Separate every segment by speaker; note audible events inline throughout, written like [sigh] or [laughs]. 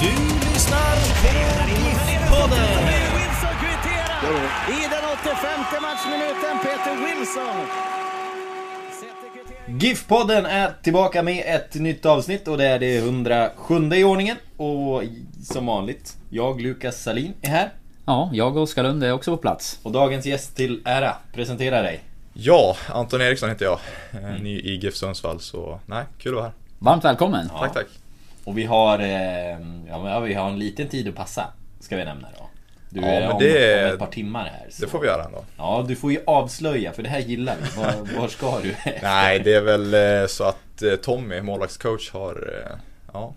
Speaker 1: Du lyssnar på GIF-podden.
Speaker 2: Wilson kvitterar i den 85 matchminuten. Peter Wilson.
Speaker 1: GIF-podden är tillbaka med ett nytt avsnitt och det är det 107 i ordningen. Och som vanligt, jag Lukas Salin är här.
Speaker 3: Ja, jag och Oskar Lund är också på plats.
Speaker 1: Och dagens gäst till ära, presentera dig.
Speaker 4: Ja, Anton Eriksson heter jag. Eh, Ny i GIF Sundsvall, så nej, kul att vara här.
Speaker 3: Varmt välkommen!
Speaker 4: Tack, tack.
Speaker 1: Och vi har, eh, ja, ja, vi har en liten tid att passa, ska vi nämna då. Du
Speaker 4: Ja,
Speaker 1: är
Speaker 4: men
Speaker 1: om,
Speaker 4: det-
Speaker 1: om ett par timmar här. Så.
Speaker 4: Det får vi göra ändå.
Speaker 1: Ja, du får ju avslöja, för det här gillar vi. Var, [laughs] var ska du?
Speaker 4: Nej, det är väl eh, så att eh, Tommy, målvaktscoach, har eh, ja,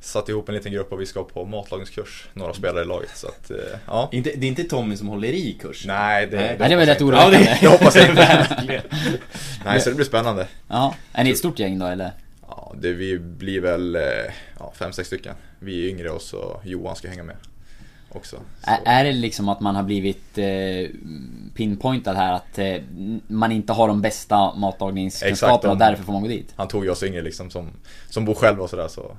Speaker 4: satt ihop en liten grupp och vi ska på matlagningskurs, några spelare i laget. Så att, eh, ja.
Speaker 1: Inte, det är inte Tommy som håller i kurs?
Speaker 4: Nej, det,
Speaker 1: Nej.
Speaker 3: Det är väl rätt
Speaker 4: hoppas jag
Speaker 3: oroväckande.
Speaker 4: inte. Det hoppas jag inte. [laughs] [laughs] Nej, så det blir spännande.
Speaker 3: Ja, är ni ett stort gäng då eller?
Speaker 4: Ja, det, vi blir väl eh, ja, fem, sex stycken. Vi är yngre och så Johan ska hänga med också. Så.
Speaker 3: Är, det liksom att man har blivit eh, pinpointad här att eh, man inte har de bästa
Speaker 4: Exakt,
Speaker 3: matlagningskunskaperna och därför får man gå dit?
Speaker 4: Han tog ju oss yngre liksom som, som bor själv och sådär så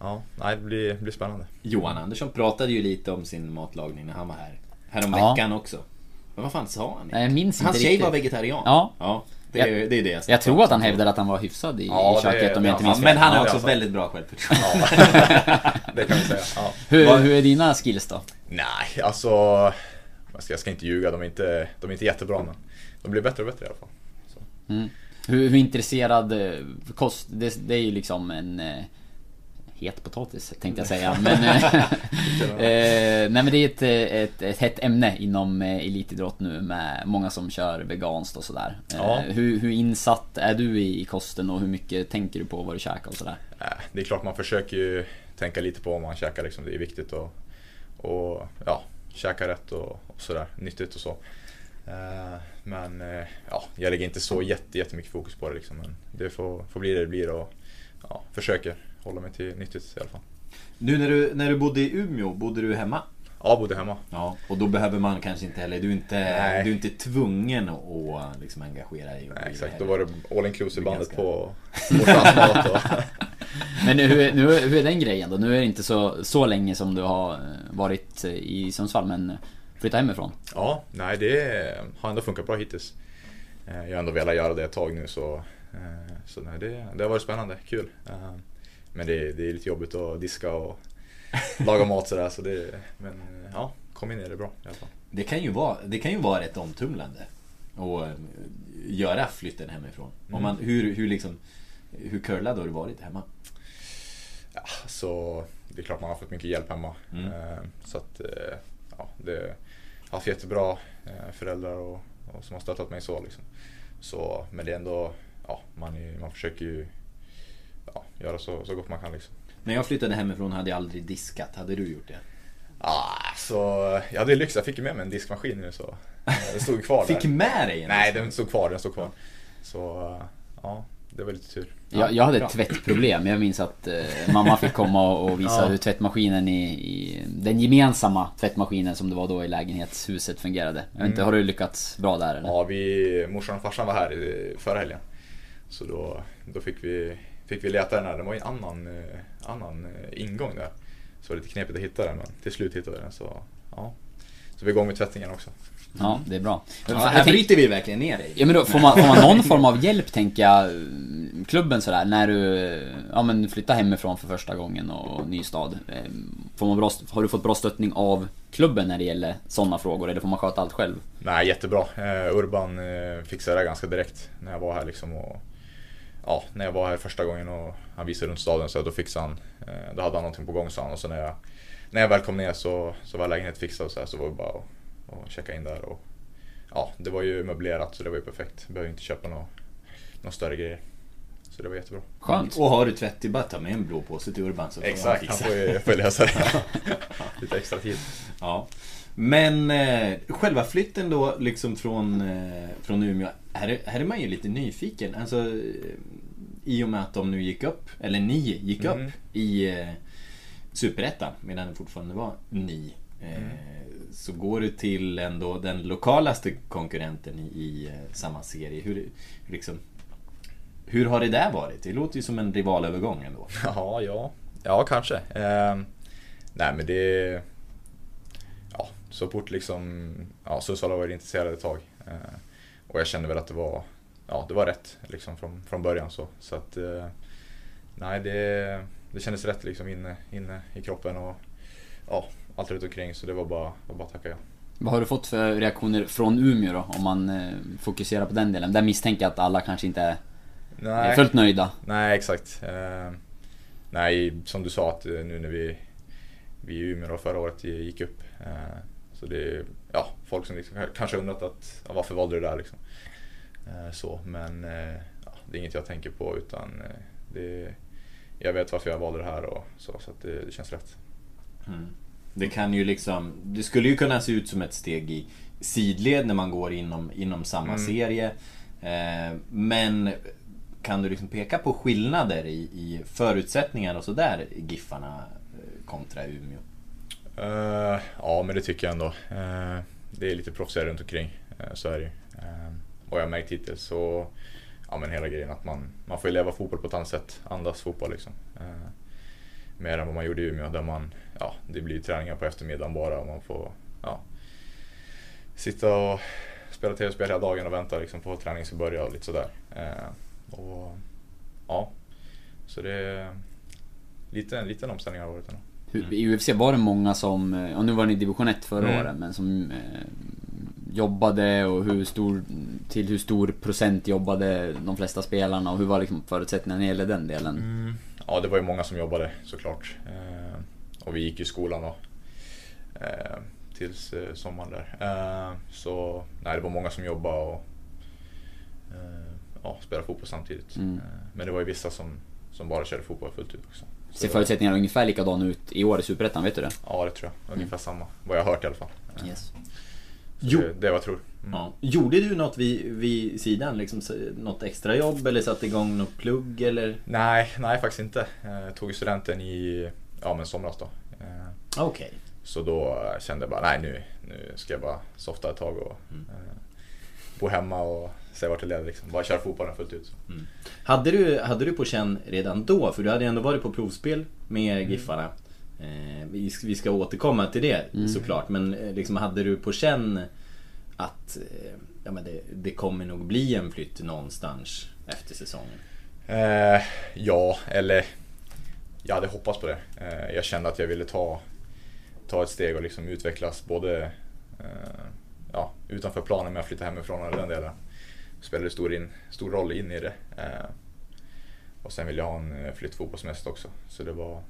Speaker 4: Ja, nej det blir, blir spännande.
Speaker 1: Johan Andersson pratade ju lite om sin matlagning när han var här. Härom
Speaker 3: Ja.
Speaker 1: veckan också. Men vad fan sa han?
Speaker 3: Nej, jag minns
Speaker 1: Hans
Speaker 3: inte
Speaker 1: tjej
Speaker 3: riktigt.
Speaker 1: var vegetarian.
Speaker 3: Ja.
Speaker 1: ja det, är, det är det jag
Speaker 3: Jag tror att han hävdade att han var hyfsad i,
Speaker 4: Ja,
Speaker 3: i köket om jag inte
Speaker 4: ja,
Speaker 3: minns
Speaker 1: Men han har
Speaker 4: Ja,
Speaker 1: också
Speaker 4: alltså.
Speaker 1: väldigt bra självförtroende. [laughs]
Speaker 4: Det kan vi säga. Ja.
Speaker 3: Hur, hur är dina skills då?
Speaker 4: Nej, alltså jag ska, jag ska inte ljuga, de är inte, de är inte jättebra men de blir bättre och bättre i alla fall. Så.
Speaker 3: Hur, hur intresserad eh, kost, det, det är ju liksom en eh, het potatis tänkte jag säga. Men, [laughs] eh, eh, nej men det är ett, eh, ett, ett hett ämne inom eh, elitidrott nu med många som kör veganskt och sådär. Eh,
Speaker 4: Ja.
Speaker 3: hur, hur insatt är du i, i kosten och hur mycket tänker du på vad du käkar och sådär?
Speaker 4: Det är klart man försöker ju tänka lite på vad man käkar liksom, det är viktigt och, och ja, käka rätt och, och sådär, nyttigt och så. Men ja, jag lägger inte så jätte, jättemycket fokus på det liksom, men det får, får bli det det blir och ja, försöker hålla mig till nyttigt i alla fall.
Speaker 1: Nu när du, när du bodde i Umeå, bodde du hemma?
Speaker 4: Ja, bodde hemma.
Speaker 1: Ja. Och då behöver man kanske inte heller, du är inte,
Speaker 4: Nej.
Speaker 1: du är inte tvungen att, liksom engagera dig.
Speaker 4: Nej, exakt,
Speaker 1: heller.
Speaker 4: då var det all inclusive bandet
Speaker 1: ganska-
Speaker 4: på mat och [laughs]
Speaker 3: Men nu, nu, hur är den grejen då? Nu är det inte så, så länge som du har eh, varit eh, i Sundsvall men flytta hemifrån.
Speaker 4: Ja, nej det har ändå funkat bra hittills. Eh, Jag har ändå velat göra det ett tag nu så, eh, så nej, det, det har varit spännande, kul. Men det, det är lite jobbigt att diska och laga mat sådär så det, men ja, kom in i det bra i alla fall.
Speaker 1: Det kan ju vara, det kan ju vara rätt omtumlande. Och eh, göra flytten hemifrån.
Speaker 4: Mm.
Speaker 1: Om man, hur, hur liksom, hur curlad har du varit hemma?
Speaker 4: Ja, så det är klart man har fått mycket hjälp hemma.
Speaker 1: Mm.
Speaker 4: Eh, Så att, eh, ja, det jag har haft jättebra föräldrar och, och som har stöttat mig så liksom. Så, men det är ändå, ja, man, är, man försöker ju ja, göra så, så gott man kan liksom.
Speaker 1: När jag flyttade hemifrån hade jag aldrig diskat. Hade du gjort det?
Speaker 4: Ah, så jag hade lyx, jag fick med mig en diskmaskin nu så den stod kvar
Speaker 1: Fick
Speaker 4: där.
Speaker 1: med dig en
Speaker 4: Nej, den stod kvar, den stod kvar. Så ja, det var lite tur.
Speaker 3: Jag, jag hade ett tvättproblem. Jag minns att eh, mamma fick komma och, visa
Speaker 4: Ja.
Speaker 3: hur tvättmaskinen i, i den gemensamma tvättmaskinen som det var då i lägenhetshuset fungerade. Jag vet inte, har du lyckats bra där eller?
Speaker 4: Ja, vi, morsan och farsan var här i- förra helgen. Så då, då fick, vi, fick vi leta den här. Det var ju en annan, eh, annan eh, ingång där. Så det var lite knepigt att hitta den men till slut hittade vi den. Så, ja. så vi är igång med tvättningen också.
Speaker 3: Ja, det är bra.
Speaker 1: Ja, här
Speaker 3: tänk-
Speaker 1: bryter vi verkligen ner dig.
Speaker 3: Ja men då får man, får man någon form av hjälp tänker jag, klubben sådär, när du ja, men flyttar hemifrån för första gången och ny stad. eh, Får man bra, har du fått bra stöttning av klubben när det gäller sådana frågor? Eller får man sköta allt själv?
Speaker 4: Nej, jättebra. Urban fixade det ganska direkt när jag var här liksom. Och, ja, när jag var här första gången och han visade runt staden så då fixade han. Eh, då hade han någonting på gång sa han. Och så när jag, när jag väl kom ner så, så var lägenheten fixad och så, här, så var det bara att, att checka in där. Och, ja, det var ju möblerat så det var ju perfekt. Behöver inte köpa några någon större grejer. Så det var jättebra.
Speaker 3: Skönt.
Speaker 1: Och har du tvätt, bara ta med en blå påse till Urban så får
Speaker 4: Exakt, han får ju, får ju lösa det. [laughs] Lite extra tid.
Speaker 1: Ja. Men eh, själva flytten då liksom från, eh, från Umeå. Här, är- här är man ju lite nyfiken. Alltså, eh, I och med att de nu gick upp, eller ni gick
Speaker 4: Mm.
Speaker 1: upp i eh, Superettan medan det fortfarande var ni. Eh,
Speaker 4: Mm.
Speaker 1: Så går du till ändå den lokalaste konkurrenten i, i eh, samma serie. Hur, liksom, hur har det där varit? Det låter ju som en rivalövergång ändå. [laughs]
Speaker 4: Ja, ja. Ja, kanske. Eh, nej, men det... Så fort liksom... Ja, Sundsvall har varit intresserade ett tag. Eh, och jag kände väl att det var... Ja, det var rätt liksom från, från början så. Så att... Eh, nej, det, det kändes rätt liksom inne, inne i kroppen och... Ja, allt runt omkring så det var bara, var bara att tacka ja.
Speaker 3: Vad har du fått för reaktioner från Umeå då? Om man eh, fokuserar på den delen. Där misstänker jag att alla kanske inte är, är
Speaker 4: Nej.
Speaker 3: fullt nöjda.
Speaker 4: Nej, exakt. Eh, nej, som du sa att eh, nu när vi, vi i Umeå då förra året gick upp. Eh, så det är ja, folk som liksom, kanske undrat att, ja, varför valde du det där liksom. Eh, så, men eh, ja, det är inget jag tänker på utan eh, det, jag vet varför jag valde det här och så, så det, det känns rätt.
Speaker 1: Det kan ju liksom, det skulle ju kunna se ut som ett steg i sidled när man går inom, inom samma
Speaker 4: Mm.
Speaker 1: serie. Eh, men kan du liksom peka på skillnader i, i förutsättningar och sådär Giffarna kontra Umeå?
Speaker 4: Uh, ja, men det tycker jag ändå. Uh, det är lite proffsigare runt omkring. Uh, så är det ju. Uh, och jag har märkt hittills så, ja men hela grejen att man, man får ju leva fotboll på ett annat sätt. Andas fotboll liksom. Uh, mer än vad man gjorde i Umeå där man, ja det blir träningar på eftermiddagen bara och man får, ja. Sitta och spela tv-spel hela dagen och vänta liksom på att träningen ska börja och lite sådär. Uh, och ja, så det är lite, en liten omställning har det varit ändå.
Speaker 3: Hur, I UFC var det många som, eh, och nu var ni i division 1 förra
Speaker 4: Mm.
Speaker 3: året, men som eh, jobbade och hur stor, till hur stor procent jobbade de flesta spelarna och hur var liksom förutsättningarna när det gäller den delen?
Speaker 4: Mm. Ja, det var ju många som jobbade såklart. Eh, och vi gick i skolan då. Eh, tills eh, sommaren där. Eh, så nej, det var många som jobbade och eh, ja, spelade fotboll samtidigt.
Speaker 3: Mm.
Speaker 4: Eh, men det var ju vissa som, som bara körde fotboll fullt ut också. Så
Speaker 3: Ser
Speaker 4: det-
Speaker 3: förutsättningarna ungefär likadana ut i år i Superettan, vet du det?
Speaker 4: Ja, det tror jag. Ungefär samma. Vad jag har hört i alla fall. Eh,
Speaker 3: Yes.
Speaker 1: Jo.
Speaker 4: Det, det är vad jag tror. Mm.
Speaker 1: Ja. Gjorde du något vid, vid sidan? Liksom, något extra jobb eller satte igång något plugg eller?
Speaker 4: Nej, nej faktiskt inte. Jag tog ju studenten i ja, men somras då. Eh,
Speaker 1: Okej.
Speaker 4: Så då eh, kände jag bara, nej nu, nu ska jag bara softa ett tag och eh, bo hemma och se vart det leder liksom. Bara köra fotbollen fullt ut.
Speaker 1: Hade du, hade du på känn redan då? För du hade ju ändå varit på provspel med Giffarna. Eh, vi, vi ska återkomma till det såklart. Men eh, liksom, hade du på känn att eh, ja, men det, det kommer nog bli en flytt någonstans efter säsongen?
Speaker 4: Eh, ja, eller jag hade hoppats på det. Eh, jag kände att jag ville ta, ta ett steg och liksom utvecklas både eh, ja, utanför planen med att flytta hemifrån och den delen. Spelade stor, in, stor roll in i det. Eh, och sen ville jag ha en eh, flytt fotbollsmässigt också. Så det var,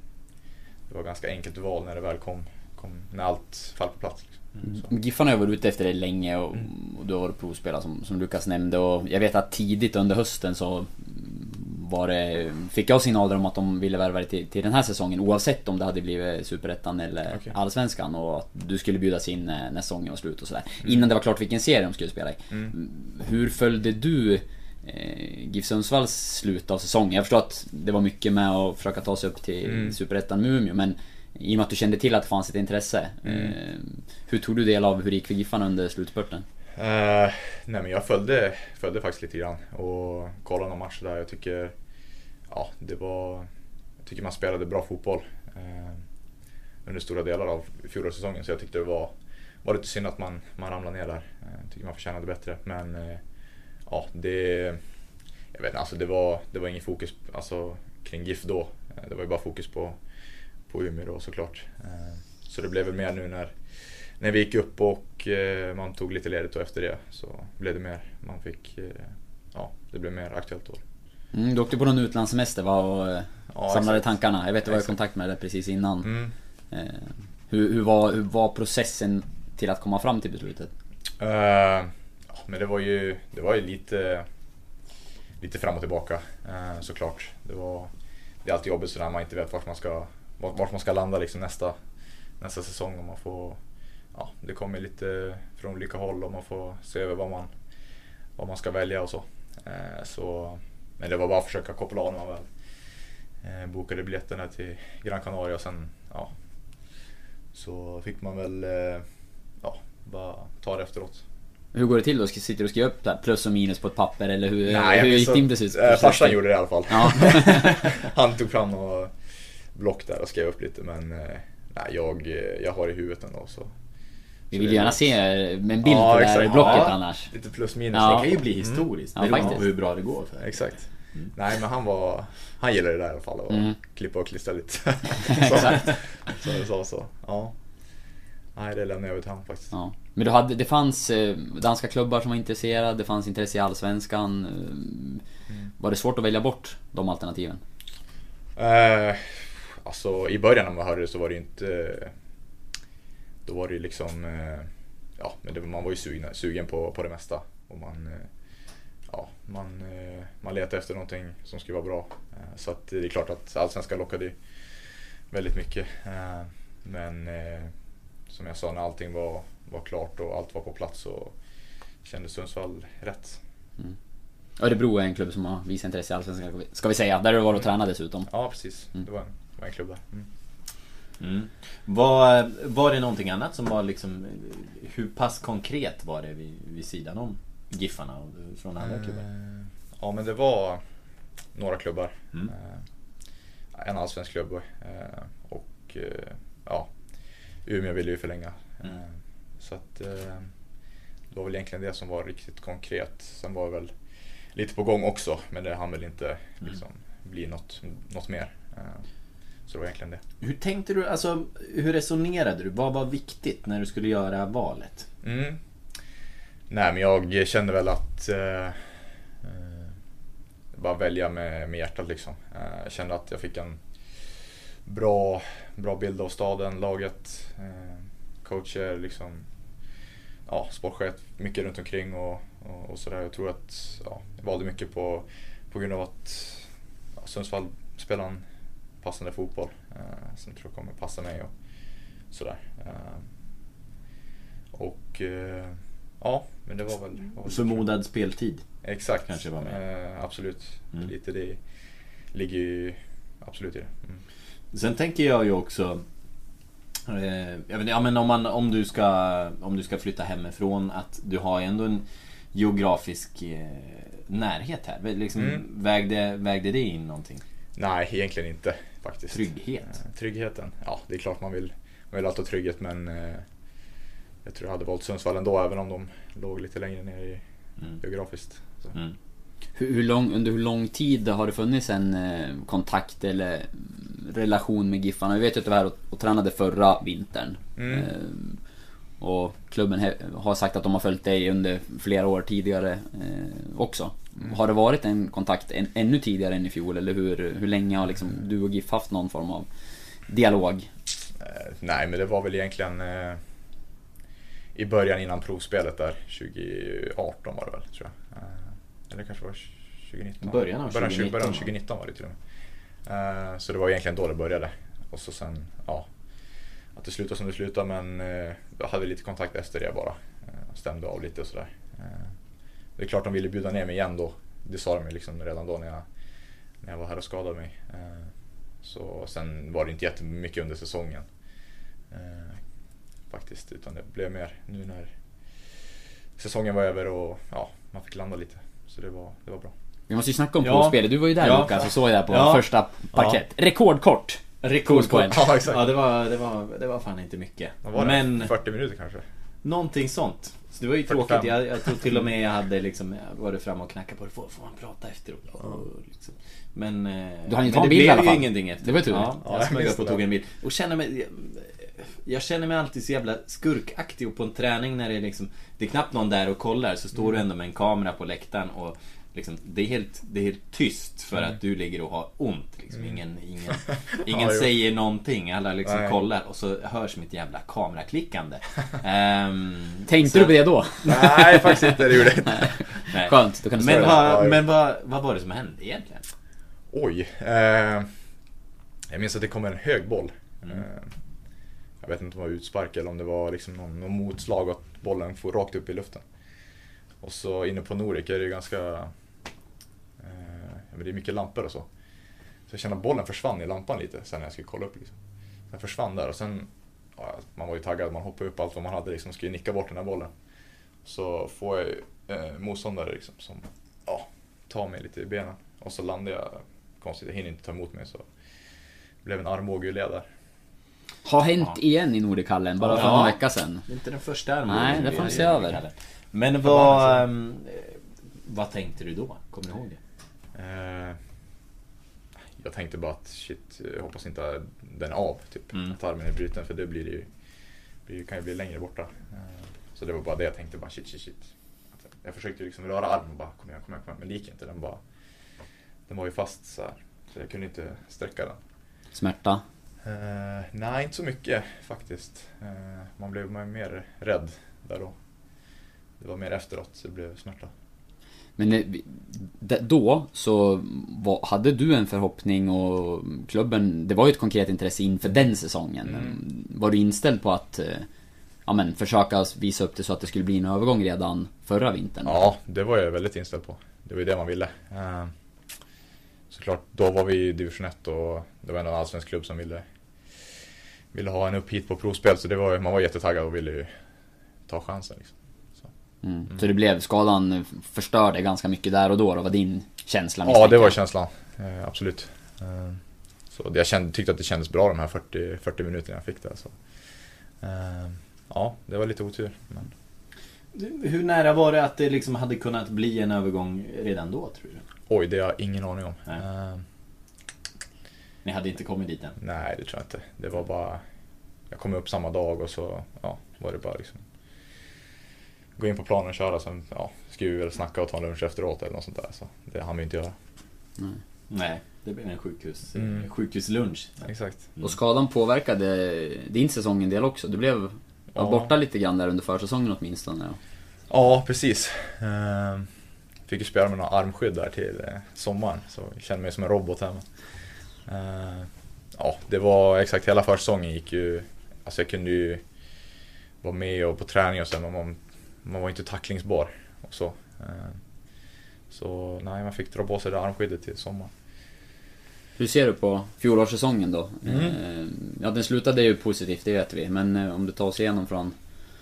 Speaker 4: det var ganska enkelt val när det väl kom, kom när allt föll på plats. Liksom. Så.
Speaker 3: Giffarna har varit ute efter det länge och, och du har varit provspelare som, som Lukas nämnde och jag vet att tidigt under hösten så var det, fick jag signaler om att de ville värva dig till, till den här säsongen oavsett om det hade blivit Superettan eller
Speaker 4: Okej.
Speaker 3: Allsvenskan och att du skulle bjudas in när, när säsongen var slut och sådär. Innan det var klart vilken serie de skulle spela i. Hur följde du eh, GIF Sundsvalls slut av säsongen? Jag förstår att det var mycket med att försöka ta sig upp till
Speaker 4: Mm.
Speaker 3: Superettan med Umeå men i och med att du kände till att det fanns ett intresse. Eh, hur tog du del av hur det gick för Giffarna under slutspurten?
Speaker 4: Uh, nej men jag följde, följde faktiskt lite grann och kollade någon match där. Jag tycker, ja, det var, jag tycker man spelade bra fotboll uh, under stora delar av fjolårssäsongen. Så jag tyckte det var, var lite synd att man, man ramlade ner där. Jag Jag tycker man förtjänade bättre. Men ja, det, jag vet inte, alltså det var, det var ingen fokus alltså, kring GIF då. Det var ju bara fokus på, på Umeå då såklart. Så det blev väl mer nu när när vi gick upp och eh, man tog lite ledigt och efter det så blev det mer, man fick, eh, ja det blev mer aktuellt då.
Speaker 3: Mm, du åkte på någon utlandssemester va och eh,
Speaker 4: Ja,
Speaker 3: samlade
Speaker 4: exakt.
Speaker 3: tankarna. Jag vet du var i kontakt med det precis innan.
Speaker 4: Mm.
Speaker 3: Hur, hur, var, hur var processen till att komma fram till beslutet?
Speaker 4: Ja, men det var ju, det var ju lite, lite fram och tillbaka eh, såklart. Det, var, det är alltid jobbigt sådär man inte vet vart man ska, vart, vart man ska landa liksom nästa, nästa säsong. Och man får, ja, det kommer lite från olika håll och man får se över vad man, vad man ska välja och så. Eh, så men det var bara att försöka koppla av när man väl eh, bokade biljetterna till Gran Canaria och sen ja, så fick man väl eh, ja, bara ta det efteråt.
Speaker 3: Hur går det till då? Sitter du och skriver upp plus och minus på ett papper eller hur,
Speaker 4: Nej,
Speaker 3: hur gick din beslut?
Speaker 4: eh, Farsan gjorde det i alla fall.
Speaker 3: Ja. [laughs]
Speaker 4: Han tog fram några block där och skrev upp lite men nej, jag, jag har i huvudet ändå så.
Speaker 3: Vi vill gärna se med en bild
Speaker 4: Ja,
Speaker 3: på det här blocket
Speaker 1: Ja.
Speaker 3: annars.
Speaker 4: Lite plus minus.
Speaker 3: Ja.
Speaker 1: Det kan ju bli historiskt.
Speaker 3: Ja,
Speaker 1: beroende på hur bra det går för
Speaker 4: Exakt. Nej men han var, han gillade det där i alla fall och
Speaker 3: Mm.
Speaker 4: klippa och klistra lite. [laughs] så,
Speaker 3: Exakt.
Speaker 4: så det sa så. Ja. Nej det lämnar jag över till honom faktiskt.
Speaker 3: Ja. Men du hade, det fanns eh, danska klubbar som var intresserade, det fanns intresse i Allsvenskan. eh, Var det svårt att välja bort de alternativen?
Speaker 4: Eh, alltså i början när man hörde det så var det ju inte... Då var det ju liksom... Eh, ja, men det, man var ju sugen, sugen på, på det mesta. Och man... Eh, ja, man, eh, man letade efter någonting som skulle vara bra. Så att det är klart att Allsvenskan lockade ju väldigt mycket. Men som jag sa, när allting var, var klart och allt var på plats så kändes Sundsvall rätt.
Speaker 3: Örebro är en klubb som har visat intresse i Allsvenskan, ska vi- säga. Där du varit och tränat dessutom.
Speaker 4: Ja, precis. Det var en, det var en klubb där. Mm.
Speaker 1: Mm. Var, var det någonting annat som var liksom Hur pass konkret var det vid, vid sidan om Giffarna och från andra klubbar?
Speaker 4: Eh, Ja men det var några klubbar.
Speaker 1: Mm.
Speaker 4: Eh, En allsvensk klubb eh, och ja, Umeå ville ju förlänga.
Speaker 1: Mm.
Speaker 4: Så att det var väl egentligen det som var riktigt konkret. Sen var det väl lite på gång också men det hann väl inte liksom, bli något, något mer. Så det var egentligen det.
Speaker 1: Hur tänkte du, alltså hur resonerade du? Vad var viktigt när du skulle göra valet?
Speaker 4: Mm. Nej men jag kände väl att eh, eh, bara välja med, med hjärtat liksom. Eh, jag kände att jag fick en bra, bra bild av staden, laget, eh, coacher, liksom, ja, sportchef, mycket runt omkring och, och, och sådär. Jag tror att ja, jag valde mycket på, på grund av att ja, Sundsvall spelar en passande fotboll eh, som jag tror kommer passa mig och sådär. Eh, och eh, ja, men det var väl... Var
Speaker 1: Förmodad speltid?
Speaker 4: Exakt.
Speaker 1: kanske var med.
Speaker 4: Eh, absolut.
Speaker 1: Mm.
Speaker 4: Lite det ligger ju absolut i det. Mm.
Speaker 1: Sen tänker jag ju också eh, jag vet, ja, men om, man, om, du ska, om du ska flytta hemifrån att du har ändå en geografisk eh, närhet här. Liksom,
Speaker 4: Mm.
Speaker 1: vägde, vägde det in någonting?
Speaker 4: Nej, egentligen inte faktiskt.
Speaker 1: Trygghet?
Speaker 4: Eh, tryggheten? Ja, det är klart man vill, man vill alltid ha trygghet men eh, jag tror jag hade valt Sundsvall ändå även om de låg lite längre ner i,
Speaker 1: Mm.
Speaker 4: geografiskt.
Speaker 1: Mm.
Speaker 3: Hur, hur lång, under hur lång tid har det funnits en eh, kontakt eller relation med Giffarna? Vi vet ju att du var här och, och tränade förra vintern.
Speaker 4: Mm.
Speaker 3: Eh, och klubben har sagt att de har följt dig under flera år tidigare eh, också.
Speaker 4: Mm.
Speaker 3: Har det varit en kontakt en, ännu tidigare än i fjol? Eller hur, hur länge har liksom du och GIF haft någon form av dialog?
Speaker 4: Eh, nej, men det var väl egentligen eh, i början innan provspelet där, 2018 var det väl tror jag. Eh, eller kanske var 2019?
Speaker 1: Början av
Speaker 4: början,
Speaker 1: 2019.
Speaker 4: Början av 2019 var det till och med. Eh, så det var egentligen då det började. Och så sen, ja, att det slutade som det slutade men jag hade lite kontakt efter det bara. Stämde av lite och sådär. Det är klart de ville bjuda ner mig igen då. Det sa de ju liksom redan då när jag, när jag var här och skadade mig. Eh, så sen var det inte jättemycket under säsongen. Eh, faktiskt, utan det blev mer nu när säsongen var över och ja, man fick landa lite. Så det var, det var bra.
Speaker 3: Vi måste ju snacka om
Speaker 1: Ja.
Speaker 3: provspelet. Du var ju där
Speaker 1: Ja.
Speaker 3: Lukas och såg det där på
Speaker 1: Ja.
Speaker 3: första parkett. Rekordkort!
Speaker 1: Rekordkort. [laughs]
Speaker 4: Ja, exakt.
Speaker 1: Ja, det var, det var, det var fan inte mycket.
Speaker 4: Var?
Speaker 1: Men
Speaker 4: 40 minuter kanske?
Speaker 1: Någonting sånt. Så det var ju
Speaker 4: 45.
Speaker 1: tråkigt. Jag, jag tror till och med jag hade liksom jag varit fram och knackat på det. Får, får man prata efteråt? Och liksom. Men, eh,
Speaker 3: Du hann ju
Speaker 1: men
Speaker 3: ta en
Speaker 1: det
Speaker 3: bild i
Speaker 1: blev
Speaker 3: alla
Speaker 1: ju
Speaker 3: fall.
Speaker 1: ingenting efter.
Speaker 3: Det var tur.
Speaker 1: Ja,
Speaker 4: Ja,
Speaker 1: jag
Speaker 4: jag
Speaker 1: smög upp och
Speaker 4: det
Speaker 1: tog en bild. Och känner mig... jag känner mig alltid så jävla skurkaktig och på en träning när det är liksom Det är knappt någon där och kollar så står du ändå med en kamera på läktaren och liksom, det, är helt, det är helt tyst för att du ligger och har ont. Liksom. Ingen, ingen, [laughs] ingen
Speaker 4: Ja,
Speaker 1: säger någonting. Alla liksom
Speaker 4: Nej.
Speaker 1: kollar och så hörs mitt jävla kameraklickande. [laughs] Ehm,
Speaker 3: Tänkte
Speaker 1: så-
Speaker 3: du på det då?
Speaker 4: Nej, faktiskt inte. Det gjorde jag inte. [laughs]
Speaker 3: Skönt, då kan du
Speaker 1: Men, vad, men vad, vad var det som hände egentligen?
Speaker 4: Oj. Eh, jag minns att det kom en hög boll.
Speaker 1: Mm.
Speaker 4: Eh, jag vet inte om det var utspark eller om det var liksom någon, någon motslag och att bollen får rakt upp i luften. Och så inne på Nordic är det ju ganska... Eh, ja, men det är mycket lampor och så. Så jag kände att bollen försvann i lampan lite sen när jag skulle kolla upp. Liksom. Den försvann där och sen... Ja, man var ju taggad, man hoppade upp allt vad man hade liksom, skulle nicka bort den här bollen. Så får jag ju, eh, motståndare liksom, som ja, tar mig lite i benen. Och så landar jag konstigt, jag hinner inte ta emot mig så det blev en armbåge där.
Speaker 3: Har hänt igen i Nordichallen, bara för
Speaker 1: Ja.
Speaker 3: någon vecka sedan.
Speaker 1: Det är inte den första armbågen
Speaker 3: Nej, det får vi se över.
Speaker 1: Men vad... ehm, vad tänkte du då? Kommer du ihåg det?
Speaker 4: Eh, jag tänkte bara att shit, jag hoppas inte den är av, typ.
Speaker 1: Mm.
Speaker 4: Att armen är bruten för det blir det ju, blir, kan ju bli längre borta. Eh, så det var bara det jag tänkte, bara shit, shit, shit. Jag försökte liksom röra armen och bara kom igen, kom igen, kom igen. Men det gick inte, den bara... Den var ju fast så här. Så jag kunde inte sträcka den.
Speaker 3: Smärta.
Speaker 4: Eh, nej, inte så mycket faktiskt. Eh, man blev mer rädd där då. Det var mer efteråt så det blev smärta.
Speaker 3: Men eh, då så var, hade du en förhoppning och klubben, det var ju ett konkret intresse inför den säsongen.
Speaker 4: Mm.
Speaker 3: Var du inställd på att eh, ja, men, försöka visa upp det så att det skulle bli en övergång redan förra vintern?
Speaker 4: Ja, det var jag väldigt inställd på. Det var ju det man ville. Eh, såklart, då var vi i division 1 och det var en allsvensk klubb som ville, ville ha en upp hit på provspel. Så det var, man var jättetaggad och ville ju ta chansen. Liksom.
Speaker 3: Mm. Så det blev, skadan förstörde ganska mycket där och då, då var din känsla
Speaker 4: Ja, det var känslan. Eh, absolut. Eh, så jag kände, tyckte att det kändes bra de här 40, 40 minuterna jag fick där. Så. Eh, ja, det var lite otur. Men...
Speaker 1: Hur nära var det att det liksom hade kunnat bli en övergång redan då, tror du?
Speaker 4: Oj, det har jag ingen aning om. Eh,
Speaker 1: Ni hade inte kommit dit än?
Speaker 4: nej, det tror jag inte. Det var bara... Jag kom upp samma dag och så ja, var det bara liksom... Gå in på planen och köra, sen ja, skulle vi väl snacka och ta en lunch efteråt eller något sånt där. Så det hann vi inte göra.
Speaker 1: Nej, det blev en sjukhus,
Speaker 4: Mm.
Speaker 1: sjukhuslunch.
Speaker 4: Exakt.
Speaker 3: Och skadan påverkade din säsong en del också. Du blev
Speaker 4: Ja.
Speaker 3: borta lite grann där under försäsongen åtminstone. Ja.
Speaker 4: Ja, precis. Eh, fick ju spela med några armskydd där till eh, sommaren, så jag kände mig som en robot här. Eh, ja, det var exakt hela försäsongen gick ju... Alltså jag kunde ju vara med och på träning och så, men man, man var inte tacklingsbar och så. Eh, så nej, man fick dra på sig det armskyddet till sommaren.
Speaker 3: Hur ser du på fjolårssäsongen då?
Speaker 4: Mm.
Speaker 3: Eh, Ja, den slutade ju positivt, det vet vi. Men eh, om du tar oss igenom från...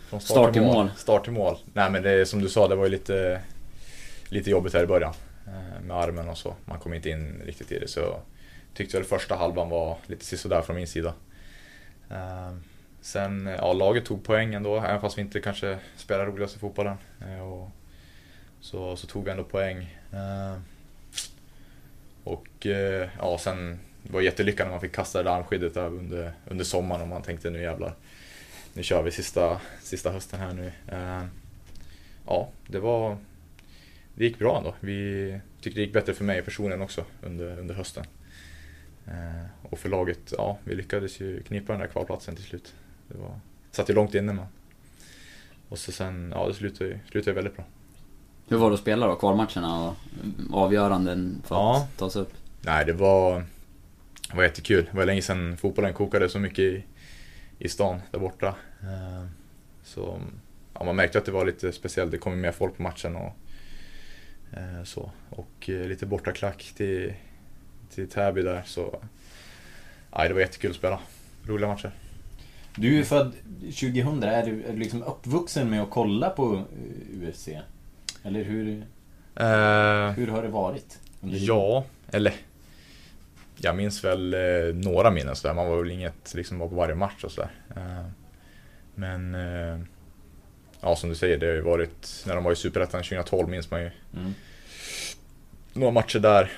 Speaker 4: Från
Speaker 3: Start till mål.
Speaker 4: Start till mål. Nej men det som du sa, det var ju lite, lite jobbigt här i början. Med armen och så. Man kom inte in riktigt i det. Så tyckte väl första halvan var lite sisådär från min sida. Sen, eh, ja laget tog poäng ändå, även fast vi inte kanske spelar roligaste fotbollen. Eh, och så, så tog vi ändå poäng. Eh, och ja, sen det var jättelyckat när man fick kasta det där armskyddet där under, under sommaren och man tänkte nu jävlar nu kör vi sista, sista hösten här nu. Ja, det var... Det gick bra ändå. Vi tyckte det gick bättre för mig personligen också under, under hösten. Och för laget, ja, vi lyckades ju knipa den där kvalplatsen till slut. Det var, satt ju långt inne men. Och så sen, ja det slutade ju slutade ju väldigt bra.
Speaker 3: Hur var det att spela då? Kvalmatcherna och avgöranden för
Speaker 4: Ja.
Speaker 3: att ta sig upp?
Speaker 4: Nej, det var, det var jättekul. Det var länge sedan fotbollen kokade så mycket i, i stan där borta. Eh, Så ja, man märkte att det var lite speciellt. Det kom ju mer folk på matchen och eh, så. Och eh, lite bortaklack till, till Täby där. Så ja, det var jättekul att spela. Roliga matcher.
Speaker 1: Du är ju född 2000, är du, är du liksom uppvuxen med att kolla på eh, UFC? Eller hur,
Speaker 4: Eh,
Speaker 1: hur har det varit?
Speaker 4: Ja, eller jag minns väl eh, några minnen sådär. Man var väl inget liksom var på varje match och sådär. Eh, men eh, ja, som du säger, det har ju varit när de var i Superettan 2012 minns man ju
Speaker 1: Mm.
Speaker 4: några matcher där.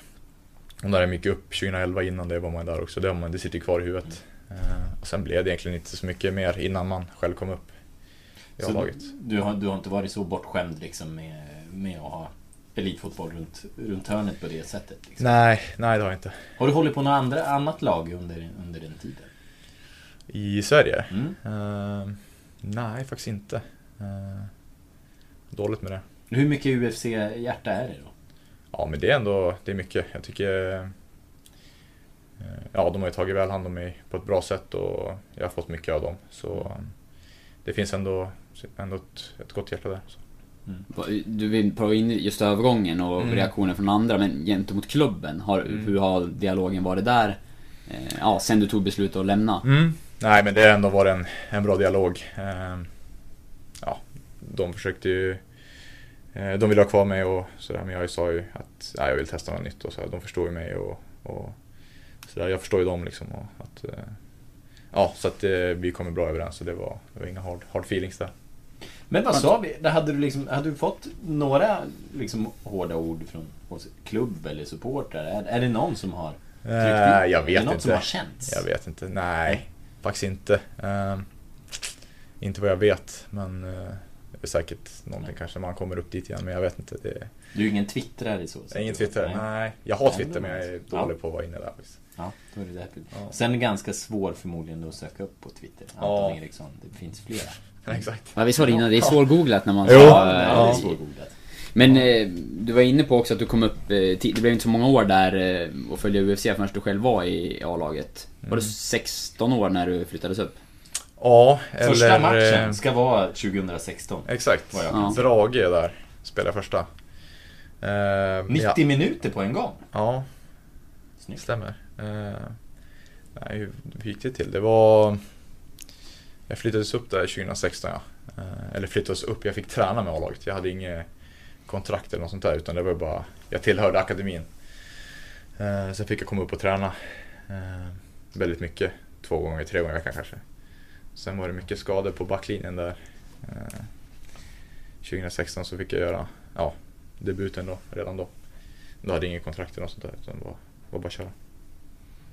Speaker 4: Och när det gick upp 2011 innan det var man där också. Det, man, det sitter kvar i huvudet. Eh, och sen blev det egentligen inte så mycket mer innan man själv kom upp i
Speaker 1: Så
Speaker 4: A-laget.
Speaker 1: du, har, du har inte varit så bortskämd liksom med, med att ha elitfotboll runt, runt hörnet på det sättet? Liksom.
Speaker 4: Nej, nej det har jag inte.
Speaker 1: Har du hållit på något andra, annat lag under, under den tiden?
Speaker 4: I Sverige?
Speaker 1: Mm.
Speaker 4: Eh, nej, faktiskt inte. Eh, dåligt med det.
Speaker 1: Hur mycket UFC-hjärta är det då?
Speaker 4: Ja, men det är ändå det är mycket. Jag tycker... eh, Ja, de har ju tagit väl hand om mig på ett bra sätt och jag har fått mycket av dem. Så eh, det finns ändå, ändå ett, ett gott hjärta där. Så.
Speaker 3: Du vill prata in just övergången och
Speaker 4: Mm.
Speaker 3: reaktioner från andra, men gentemot klubben, har,
Speaker 4: Mm.
Speaker 3: hur har dialogen varit där? Eh, ja, sen du tog beslutet att lämna.
Speaker 4: Nej, men det har ändå varit en, en bra dialog. Ja, de försökte ju... De ville ha kvar mig och sådär, men jag sa ju att ja, jag vill testa något nytt och så. De förstår ju mig och, och sådär. Jag förstår ju dem liksom. Och att, eh, ja, så att eh, vi kommer bra överens så det var, det var inga hard, hard feelings där.
Speaker 1: Men vad sa vi? Hade du, liksom, hade du fått några liksom, hårda ord från hos klubb eller supportrar? Är, är det någon som har tryckt in?
Speaker 4: Eh, jag
Speaker 1: är det
Speaker 4: vet
Speaker 1: något
Speaker 4: inte.
Speaker 1: som har känts?
Speaker 4: Jag vet inte. Nej, faktiskt inte. Eh, inte vad jag vet, men det är säkert någonting kanske man kommer upp dit igen, men jag vet inte. Det är
Speaker 1: Du är ingen twittrare så?
Speaker 4: jag är ingen Twitter.
Speaker 1: Nej.
Speaker 4: Nej, jag har
Speaker 1: Nej,
Speaker 4: Twitter
Speaker 1: men
Speaker 4: jag är dålig
Speaker 1: Ja.
Speaker 4: på att vara inne där faktiskt.
Speaker 1: Ja, då är det därför.
Speaker 4: Ja.
Speaker 1: Sen ganska svår förmodligen då att söka upp på Twitter. Anton
Speaker 4: Ja.
Speaker 1: Eriksson. Det finns flera.
Speaker 4: Exakt.
Speaker 3: Ja, vi sa det innan, det är svårgooglat när man
Speaker 4: Jo.
Speaker 3: ska...
Speaker 1: Ja, det
Speaker 3: eh,
Speaker 1: är svårgooglat.
Speaker 3: Men eh, du var inne på också att du kom upp, eh, det blev inte så många år där eh, och följde UFC förrän du själv var i A-laget. Var
Speaker 4: Mm.
Speaker 3: du 16 år när du flyttades upp?
Speaker 4: Ja, eller...
Speaker 1: Första matchen
Speaker 4: eh,
Speaker 1: ska vara 202016.
Speaker 4: Exakt.
Speaker 3: Kan
Speaker 4: Ja. Brage där spelade första. Eh,
Speaker 1: 90
Speaker 4: ja.
Speaker 1: minuter på en gång.
Speaker 4: Ja,
Speaker 1: Snyggt.
Speaker 4: stämmer. Eh, nej, hur gick det till? Det var... Jag flyttades upp där 2016 ja. Eh, eller flyttades upp, jag fick träna med A-laget. Jag hade inget kontrakt eller något sånt där utan det var bara... Jag tillhörde akademin. Eh, sen fick jag komma upp och träna. Eh, väldigt mycket. Två gånger, tre gånger i veckan kanske. Sen var det mycket skador på backlinjen där. Eh, 2016 så fick jag göra ja, debuten då, redan då. Då hade jag inget kontrakt eller något sånt där utan det var, var bara att köra.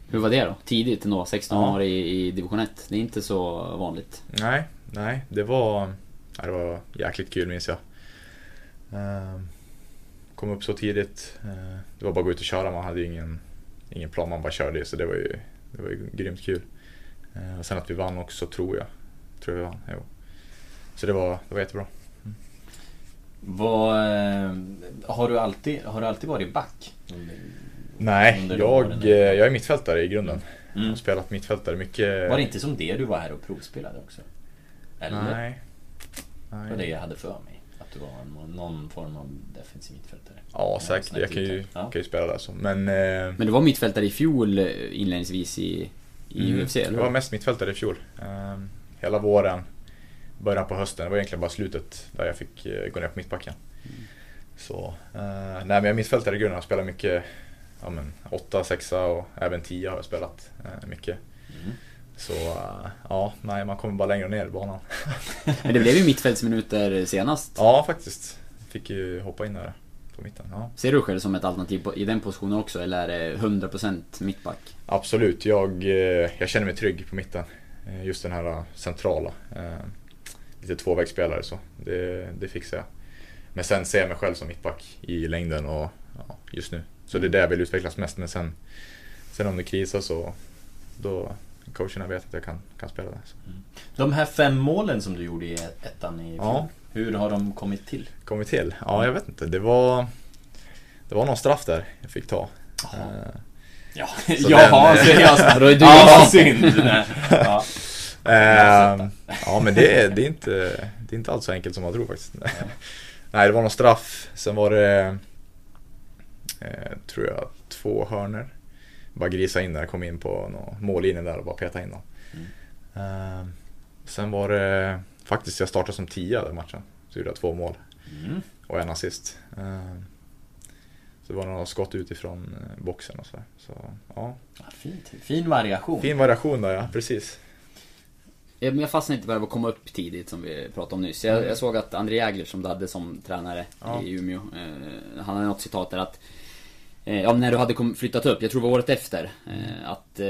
Speaker 3: Hur var det då? Tidigt ändå, 16
Speaker 4: Ja.
Speaker 3: år i, i division 1. Det är inte så vanligt.
Speaker 4: Nej, nej, det var, det var jäkligt kul minns jag. Ehm, kom upp så tidigt. Eh, det var bara att gå ut och köra, man hade ju ingen, ingen plan, man bara körde så det var ju, det var ju grymt kul. Eh, och sen att vi vann också tror jag. Tror jag vi vann, jo. Så det var, det var jättebra.
Speaker 1: Vad, eh, har, du alltid, har du alltid varit back? Under-
Speaker 4: Nej, jag, eh, jag är mittfältare i grunden. Jag har
Speaker 1: Mm.
Speaker 4: spelat mittfältare mycket.
Speaker 1: Var det inte som det du var här och provspelade också? Eller?
Speaker 4: Nej.
Speaker 1: Det var det jag hade för mig. Att du var någon, form av defensiv mittfältare.
Speaker 4: Ja, säkert. Jag kan ju.
Speaker 1: Ja.
Speaker 4: kan ju spela där så. Men... Eh,
Speaker 3: Men du var mittfältare i fjol eh, inledningsvis i, i
Speaker 4: mm,
Speaker 3: UFC, eller
Speaker 4: Jag var mest mittfältare i fjol. Eh, hela våren, början på hösten. Det var egentligen bara slutet där jag fick eh, gå ner på mittbacken. Så, eh, nej men jag är mittfältare i grunden. Jag spelar mycket, ja men 8, 6 och även 10 har jag spelat eh, mycket.
Speaker 1: Mm.
Speaker 4: Så, eh, ja, nej man kommer bara längre ner i banan.
Speaker 3: Men det blev ju mittfältsminuter senast.
Speaker 4: Ja, faktiskt. Fick ju hoppa in där på mitten. Ja.
Speaker 3: Ser du själv som ett alternativ i den positionen också, eller är det 100% mittback?
Speaker 4: Absolut, jag, eh, jag känner mig trygg på mitten. Just den här centrala. Lite tvåvägsspelare så, det, det fixar jag. Men sen ser jag mig själv som mittback i längden och ja, just nu. Så det är där jag vill utvecklas mest. Men sen, sen om det krisar så då coacherna vet att jag kan, kan spela där. Så.
Speaker 1: De här fem målen som du gjorde i ettan i.
Speaker 4: Ja.
Speaker 1: Hur har de kommit till?
Speaker 4: Kommit till? Ja, jag vet inte. Det var, det var någon straff där jag fick ta.
Speaker 1: Jaha.
Speaker 4: Eh,
Speaker 1: Ja,
Speaker 4: Så [laughs]
Speaker 1: jaha,
Speaker 4: den,
Speaker 1: säger jag.
Speaker 3: Då är [laughs] du
Speaker 1: Ja, synd. [laughs] Ja.
Speaker 4: Ehm, ja men det är, det, är inte, det är inte alls så enkelt som man tror faktiskt. Nej det var någon straff, sen var det eh, tror jag två hörner. Bara grisa in där, kom in på någon mållinje där och bara peta in dem. Ehm, sen var det faktiskt, jag startade som tia den matchen. Så gjorde jag två mål
Speaker 1: Mm.
Speaker 4: och en assist. Ehm, så det var några skott utifrån eh, boxen och så. Så ja,
Speaker 1: Ja, fint. Fin variation.
Speaker 4: fin variation där ja, precis.
Speaker 3: Jag fastnade inte på att komma upp tidigt som vi pratade om nyss. Jag,
Speaker 4: Mm.
Speaker 3: jag såg att André Jägler som du hade som tränare
Speaker 4: Ja.
Speaker 3: i Umeå, eh, han hade något citat där att Eh, ja, när du hade flyttat upp, jag tror det var året efter. Eh, att, eh,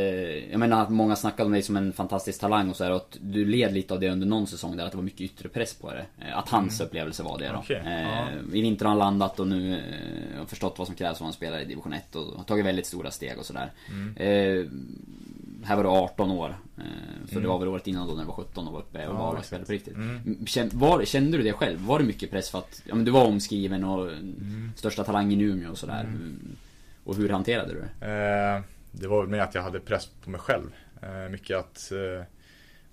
Speaker 3: jag menar att många snackade om dig som en fantastisk talang och så här, och att du led lite av det under någon säsong där, att det var mycket yttre press på det. Att hans mm. upplevelse var det då. Okay. Ja. I vinter har han landat och nu har förstått vad som krävs för en spelare i division 1 och har tagit väldigt stora steg och sådär. Mm. Här var du 18 år. Så mm. det var väl året innan då när du var 17 och var uppe och ja, var och spelade på riktigt. Mm. Kände, var, kände du det själv? Var det mycket press för att, ja men du var omskriven och mm. största talangen i Umeå och sådär. Mm. Och hur hanterade du det?
Speaker 4: Eh, det var väl mer att jag hade press på mig själv. Eh, mycket att eh,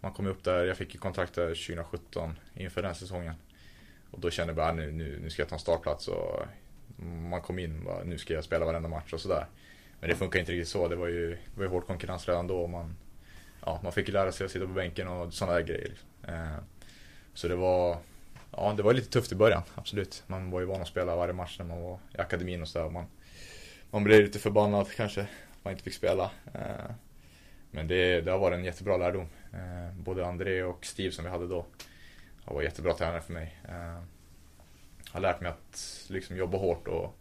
Speaker 4: man kom upp där, jag fick ju kontrakt där 2017 inför den säsongen. Och då kände jag bara ah, nu, nu, nu ska jag ta en startplats och man kom in och bara, nu ska jag spela varenda match och sådär. Men det funkar inte riktigt så. Det var ju, det var ju hård konkurrens redan då. Man, ja, man fick lära sig att sitta på bänken och sådana där grejer. Eh, så det var, ja, det var lite tufft i början, absolut. Man var ju van att spela varje match när man var i akademin och sådär. Man, man blev lite förbannad kanske, att man inte fick spela. Eh, men det, det har varit en jättebra lärdom. Eh, både André och Steve som vi hade då har varit jättebra tränare för mig. Har lärt mig att liksom jobba hårt och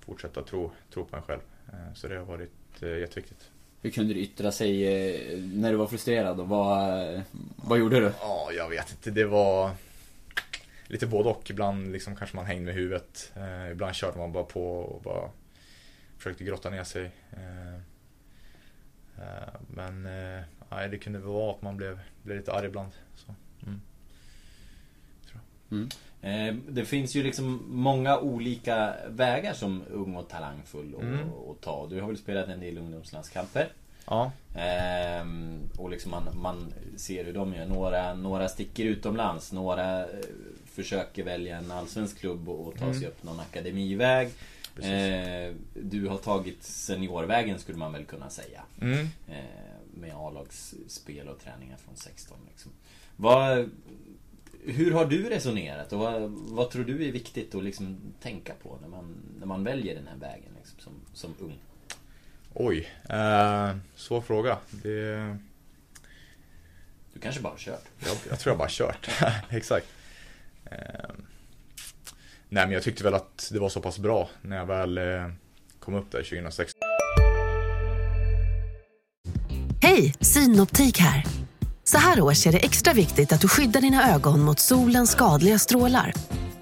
Speaker 4: fortsätta tro, tro på en själv. Så det har varit jätteviktigt.
Speaker 3: Hur kunde det yttra sig eh, när du var frustrerad och vad, vad gjorde du?
Speaker 4: Ja, jag vet inte. Det var lite både och. Ibland liksom kanske man hängde med huvudet. Eh, ibland körde man bara på och bara försökte grotta ner sig. Eh, men nej, det kunde vara att man blev, blev lite arg ibland. Så, mm.
Speaker 1: Mm. Det finns ju liksom många olika vägar som ung och talangfull att mm. ta. Du har väl spelat en del ungdomslandskamper?
Speaker 4: Ja.
Speaker 1: Ehm, och liksom man, man ser hur de gör. Några, några sticker utomlands. Några eh, försöker välja en allsvensk klubb och, och ta sig mm. upp någon akademiväg. Ehm, du har tagit seniorvägen skulle man väl kunna säga.
Speaker 4: Mm.
Speaker 1: Ehm, med A-lagsspel och träningar från 16. Liksom. Vad, hur har du resonerat och vad, vad, tror du är viktigt att liksom tänka på när man, när man väljer den här vägen liksom, som, som ung?
Speaker 4: Oj, eh, svår fråga. Det...
Speaker 1: Du kanske bara har kört?
Speaker 4: Jag, jag tror jag bara har kört, [laughs] exakt. Nej men jag tyckte väl att det var så pass bra när jag väl eh, kom upp där 2006.
Speaker 5: Hej, Synoptik här. Så här års är det extra viktigt att du skyddar dina ögon mot solens skadliga strålar.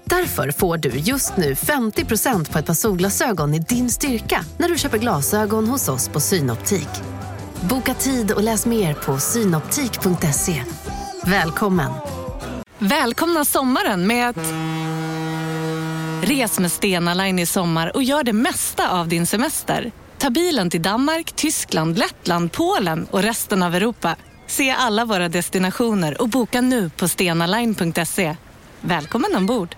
Speaker 5: Därför får du just nu 50% på ett par solglasögon i din styrka när du köper glasögon hos oss på Synoptik. Boka tid och läs mer på synoptik.se. Välkommen!
Speaker 6: Välkomna sommaren med att... Res med Stena Line i sommar och gör det mesta av din semester. Ta bilen till Danmark, Tyskland, Lettland, Polen och resten av Europa. Se alla våra destinationer och boka nu på stenaline.se. Välkommen ombord!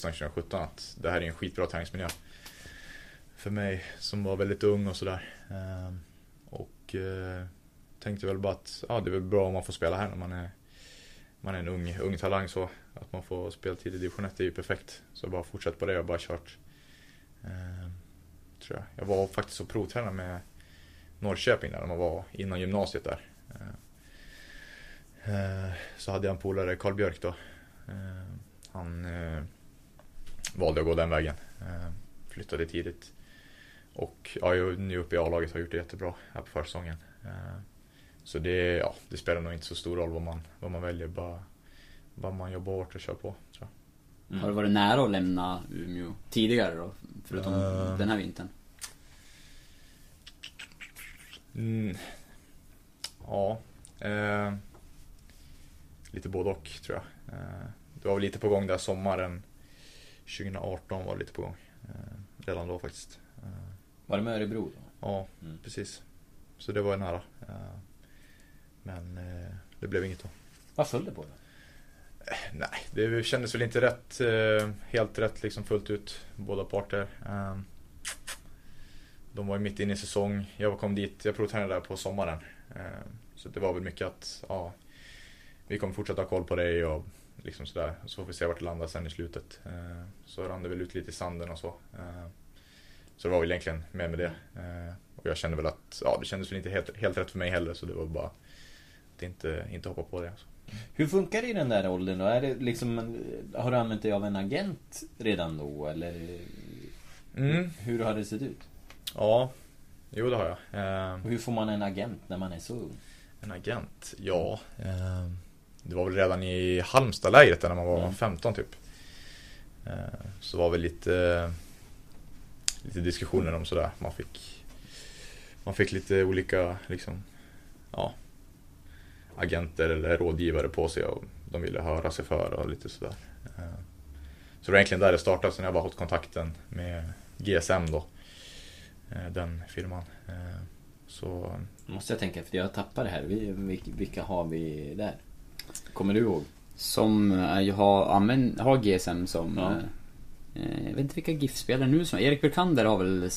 Speaker 4: Sen 2017 att det här är en skitbra träningsmiljö. För mig som var väldigt ung och sådär. Ehm, och eh, tänkte väl bara att ja, det är väl bra om man får spela här när man är, man är en ung, ung talang så. Att man får speltid i division 1 är ju perfekt. Så bara fortsätt på det och bara kört. Ehm, tror jag. Jag var faktiskt och provtränade med Norrköping när man var innan gymnasiet där. Eh, eh så hade jag en polare, Karl Björk då. Eh, han eh, valde att gå den vägen. Eh, flyttade tidigt. Och ja, nu uppe i A-laget har gjort det jättebra här på försäsongen. Så det, ja, det spelar nog inte så stor roll vad man, vad man väljer. Bara, bara man jobbar hårt och kör på. Tror
Speaker 3: mm. Har det varit nära att lämna Umeå tidigare då? Förutom uh, den här vintern?
Speaker 4: Mm, ja. Uh, lite både och tror jag. Eh, det var väl lite på gång där sommaren 2018 var lite på gång. Eh, redan då faktiskt. Eh,
Speaker 1: var det med Örebro då?
Speaker 4: Ja, mm. precis. Så det var nära. Men det blev inget då.
Speaker 1: Vad föll det på då?
Speaker 4: Nej, det kändes väl inte rätt, helt rätt liksom fullt ut, båda parter. De var ju mitt inne i säsong. Jag kom dit, jag provtränade där på sommaren. Så det var väl mycket att, ja, vi kommer fortsätta ha koll på dig och liksom sådär. Så får vi se vart det landar sen i slutet. Eh, så rann det väl ut lite i sanden och så. Eh, så det var väl egentligen med med det. Eh, och jag kände väl att, ja det kändes väl inte helt, helt rätt för mig heller så det var bara att inte, inte hoppa på det. Alltså.
Speaker 1: Hur funkar det i den där åldern då? Är det liksom, har du använt dig av en agent redan då eller?
Speaker 4: Mm.
Speaker 1: Hur har det sett ut?
Speaker 4: Ja, jo det har jag. Eh,
Speaker 1: Och hur får man en agent när man är så ung?
Speaker 4: en agent? Ja. Eh, det var väl redan i Halmstadlägret när man var
Speaker 1: Mm.
Speaker 4: 15 typ. Eh, så var väl lite, lite diskussioner om sådär. Man fick, man fick lite olika liksom, ja, agenter eller rådgivare på sig och de ville höra sig för och lite sådär. Eh, Så det var egentligen där det startade, sen jag bara fått kontakten med GSM då. Eh, Den firman. Eh, Så
Speaker 1: Måste jag tänka efter, jag tappar det här. Vi- Vilka, har vi där? Kommer du ihåg?
Speaker 3: Som jag har, använt, har GSM som...
Speaker 1: Ja.
Speaker 3: Jag vet inte vilka GIF-spelare nu som Erik Berkander har väl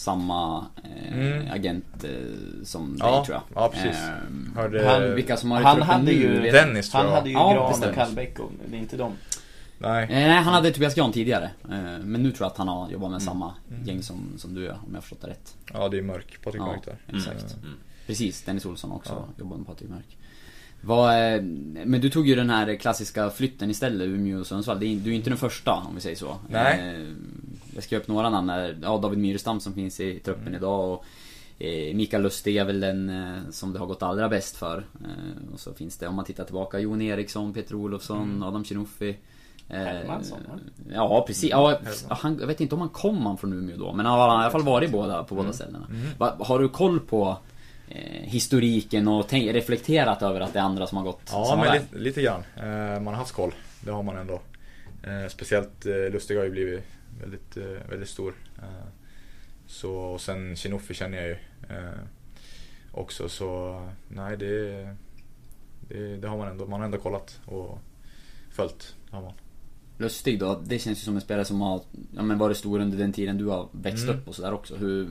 Speaker 3: samma eh,
Speaker 4: Mm.
Speaker 3: agent eh, som
Speaker 4: Ja,
Speaker 3: dig tror jag.
Speaker 4: ja, precis.
Speaker 3: Eh,
Speaker 4: Hörde-
Speaker 3: han, vilka som har
Speaker 1: Han hade
Speaker 3: nu,
Speaker 1: ju,
Speaker 3: vet-
Speaker 4: Dennis, tror
Speaker 1: han
Speaker 4: jag.
Speaker 1: hade ju
Speaker 3: Ja, det
Speaker 1: Gran och. Kallbäck och det är inte dem.
Speaker 4: nej.
Speaker 3: Eh, Nej, han hade Tobias Gran tidigare. Eh, Men nu tror jag att han har jobbat
Speaker 1: Mm.
Speaker 3: med samma gäng som, som du gör, om jag har förstått det rätt.
Speaker 4: Ja, det är mörk. Patrik
Speaker 3: Ja,
Speaker 4: Mörk där.
Speaker 3: exakt.
Speaker 4: Eh,
Speaker 3: Precis, Dennis Olsson också
Speaker 4: Ja.
Speaker 3: jobbar med Patrik Mörk. Vad, men du tog ju den här klassiska flytten istället, Umeå och Sundsvall. Du är inte den första om vi säger så.
Speaker 4: Nej.
Speaker 3: Jag skrev upp några namn. Ja, David Myrestam som finns i truppen
Speaker 4: Mm.
Speaker 3: idag och eh, Mikael Lustig är väl den eh, som det har gått allra bäst för. Eh, Och så finns det, om man tittar tillbaka, Jon Eriksson, Peter Olofsson,
Speaker 4: Mm.
Speaker 3: Adam Chinuffi.
Speaker 1: Hermansson?
Speaker 3: Ja, precis. Ja,
Speaker 4: Herman.
Speaker 3: han, jag vet inte om han kom han från Umeå då, men han har i alla fall varit båda, på båda ställena. Va, har du koll på eh, historiken och tänk, reflekterat över att det är andra som har gått
Speaker 4: Ja, men lite, lite grann. Eh, Man har haft koll. Det har man ändå. Speciellt Lustig har ju blivit väldigt, eh, väldigt stor. Eh, Så, och sen Chinuffi känner jag ju eh, också. Så nej, det, det, det har man ändå. Man har ändå kollat och följt. det Har man.
Speaker 3: Lustig då, det känns ju som en spelare som har ja, men varit stor under den tiden du har växt
Speaker 4: Mm.
Speaker 3: upp och sådär också. Hur,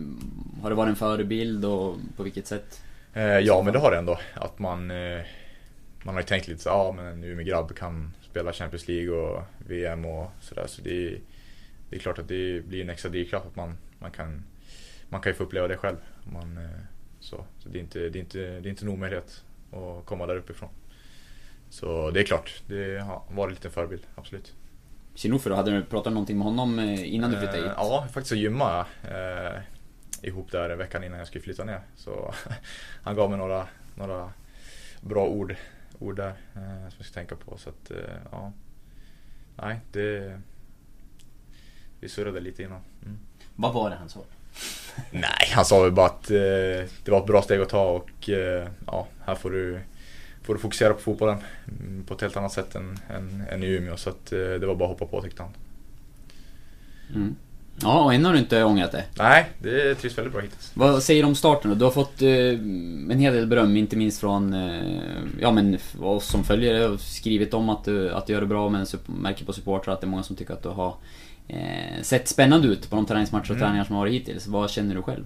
Speaker 3: har det varit en förebild och på vilket sätt?
Speaker 4: Eh, ja, men det har det ändå. Att man, eh, man har ju tänkt lite så ja men en Umeå-grabb kan spela Champions League och VM och sådär. Så det är, det är klart att det blir en extra drivkraft att man, man, kan, man kan ju få uppleva det själv. Man, eh, så så det, är inte, det, är inte, det är inte en omöjlighet att komma där uppifrån. Så det är klart, det har varit lite en förebild, absolut.
Speaker 3: Chinuffi då, hade du pratat någonting med honom eh, innan du flyttade hit?
Speaker 4: Eh, Ja, faktiskt så gymmade eh, ihop där veckan innan jag skulle flytta ner. Så [laughs] han gav mig några, några bra ord, ord där eh, som jag ska tänka på. Så att, eh, ja. Nej, det... Vi surrade lite innan. Mm.
Speaker 1: Vad var det han sa?
Speaker 4: Nej, han sa väl bara att eh, det var ett bra steg att ta och eh, ja, här får du, får du fokusera på fotbollen mm, på ett helt annat sätt än, än, än i Umeå. Så att, eh, det var bara att hoppa på tyckte han.
Speaker 3: Mm. Ja, och än har du inte ångrat det.
Speaker 4: Nej, det trivs väldigt bra hittills.
Speaker 3: Vad säger du om starten då? Du har fått eh, en hel del beröm, inte minst från eh, ja, men oss som följer det och skrivit om att du, att du gör det bra, men märker på supportrar att det är många som tycker att du har eh, sett spännande ut på de träningsmatcher och
Speaker 4: Mm.
Speaker 3: träningar som har varit hittills. Vad känner du själv?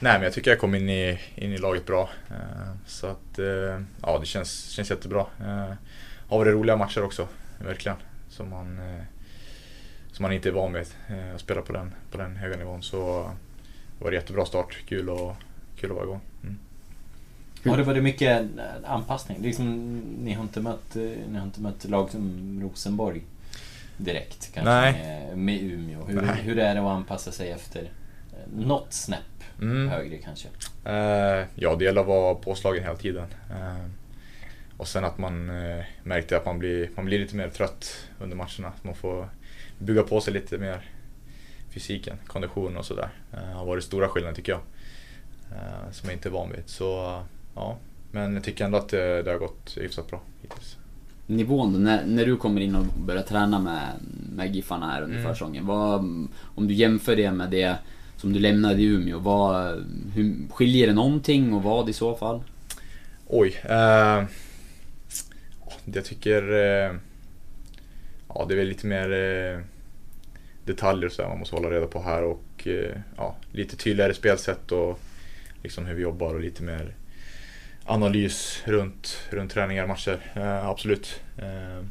Speaker 4: Nej men jag tycker jag kom in i, in i laget bra. Eh, Så att eh, ja det känns, känns jättebra. Eh, Har varit roliga matcher också, verkligen. Som man, eh, som man inte är van vid eh, att spela på den, på den höga nivån. Så det var det jättebra start. Kul, och, kul att vara igång. Mm.
Speaker 1: Har det varit mycket anpassning? Liksom, ni, har inte mött, eh, ni har inte mött lag som Rosenborg direkt kanske
Speaker 4: Nej.
Speaker 1: Med, med Umeå. Hur,
Speaker 4: Nej.
Speaker 1: hur är det att anpassa sig efter eh, något snäpp
Speaker 4: Mm.
Speaker 1: högre kanske?
Speaker 4: Eh, ja, det gäller att vara påslagen hela tiden. Eh, och sen att man eh, märkte att man blir, man blir lite mer trött under matcherna. Man får bygga på sig lite mer fysiken, konditionen och sådär. Det har varit stora skillnader tycker jag. Eh, som jag inte är van vid. Så ja, men jag tycker ändå att det, det har gått hyfsat bra hittills.
Speaker 3: Nivån då, när, när du kommer in och börjar träna med, med Giffarna här under
Speaker 4: Mm.
Speaker 3: försäsongen. Vad, om du jämför det med det som du lämnade i Umeå, vad, hur, skiljer det någonting och vad i så fall?
Speaker 4: Oj. Eh, jag tycker... Eh, ja, det är väl lite mer eh, detaljer så här man måste hålla reda på här och eh, ja, lite tydligare spelsätt och liksom hur vi jobbar och lite mer analys runt, runt träningar och matcher. Eh, absolut. Eh,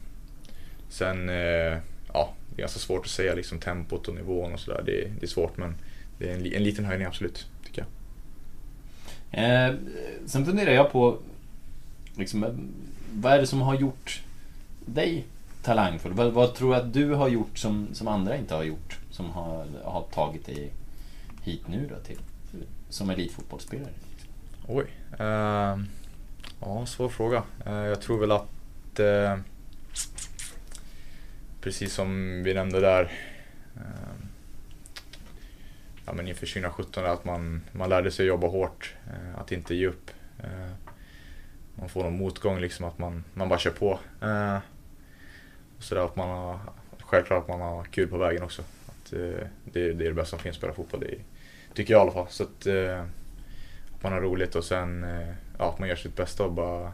Speaker 4: sen, eh, ja, det är ganska svårt att säga liksom tempot och nivån och sådär. Det, det är svårt men det är en, en liten höjning absolut, tycker jag.
Speaker 1: Eh, sen funderar jag på liksom, vad är det som har gjort dig talangfull? Vad, vad tror du att du har gjort som, som andra inte har gjort? Som har, har tagit dig hit nu då till, som elitfotbollsspelare?
Speaker 4: Oj. Eh, ja, svår fråga. Eh, jag tror väl att eh, precis som vi nämnde där ehm, ja, men inför 2017 att man, man lärde sig jobba hårt, eh, att inte ge upp. Eh, man får någon motgång, liksom att man, man bara kör på. Eh, så där att man har, självklart att man har kul på vägen också. Att, det, det är det bästa som finns, att spela fotboll. Det tycker jag i alla fall. Så att, att man har roligt och sen ja, att man gör sitt bästa och bara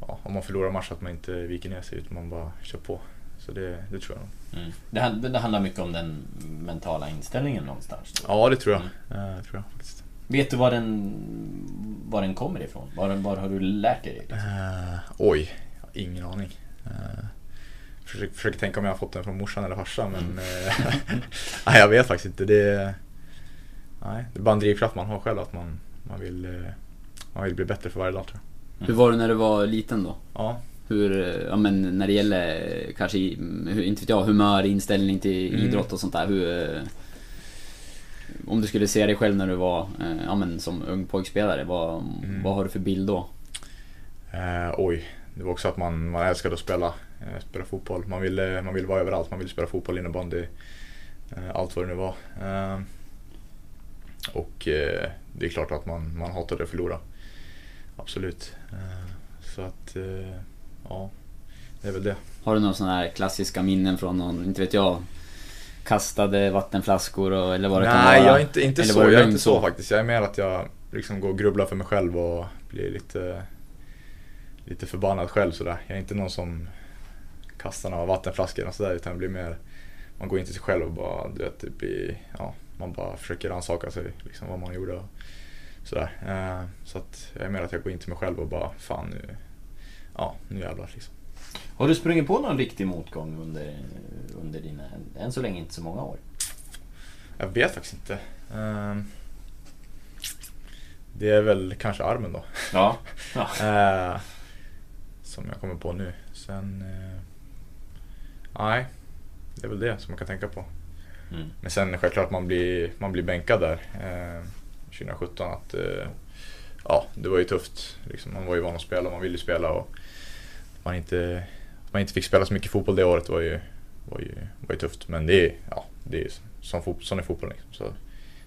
Speaker 4: ja, om man förlorar match att man inte viker ner sig utan man bara kör på. Så det, det tror jag nog.
Speaker 1: Mm. Det, det, handlar mycket om den mentala inställningen någonstans?
Speaker 4: Ja, det tror jag. Mm. Uh, tror jag faktiskt.
Speaker 1: Vet du var den, var den kommer ifrån? Var, var har du lärt dig det?
Speaker 4: Uh, oj, ingen aning. Uh, försöker, försöker tänka om jag har fått den från morsan eller farsan men mm. [laughs] nej, jag vet faktiskt inte. Det, nej, det är bara en drivkraft man har själv att man, man, vill, man vill bli bättre för varje dag tror jag.
Speaker 3: Mm. Hur var du när du var liten då?
Speaker 4: Ja.
Speaker 3: Hur, ja men när det gäller kanske, inte vet jag, humör, inställning till mm. idrott och sånt där. Hur, om du skulle se dig själv när du var, ja men som ung pojkspelare, vad, mm. vad har du för bild då?
Speaker 4: Eh, oj, det var också att man, man älskade att spela, eh, spela fotboll. Man ville, man ville vara överallt, man ville spela fotboll, innebandy, eh, allt vad det nu var. Eh, och eh, det är klart att man, man hatade att förlora. Absolut. Eh, så att ja, det är väl det.
Speaker 3: Har du några sådana här klassiska minnen från någon, inte vet jag, kastade vattenflaskor och, eller vad det
Speaker 4: Nej,
Speaker 3: kan vara?
Speaker 4: Nej, inte, inte så. Jag är inte så faktiskt. Jag är mer att jag liksom går och grubblar för mig själv och blir lite, lite förbannad själv sådär. Jag är inte någon som kastar några vattenflaskor och sådär utan jag blir mer, man går in till sig själv och bara, du vet, det blir, ja, man bara försöker rannsaka sig liksom vad man gjorde och sådär. Eh, så att jag är mer att jag går in till mig själv och bara, fan nu ja, nu jävlar liksom.
Speaker 1: Har du sprungit på någon riktig motgång under, under dina, än så länge inte så många år?
Speaker 4: Jag vet faktiskt inte. Ehm, det är väl kanske armen då.
Speaker 1: Ja. [laughs]
Speaker 4: ja. Ehm, som jag kommer på nu. Sen... Eh, nej, det är väl det som man kan tänka på. Mm. Men sen självklart man blir, man blir bänkad där 2017. Ehm, att, eh, ja, det var ju tufft. Liksom, man var ju van att spela, man ville spela. Och, man inte, man inte fick spela så mycket fotboll det året var ju, var ju, var ju tufft. Men det är, ja, det är som, fotboll, sån är fotbollen. Liksom. Så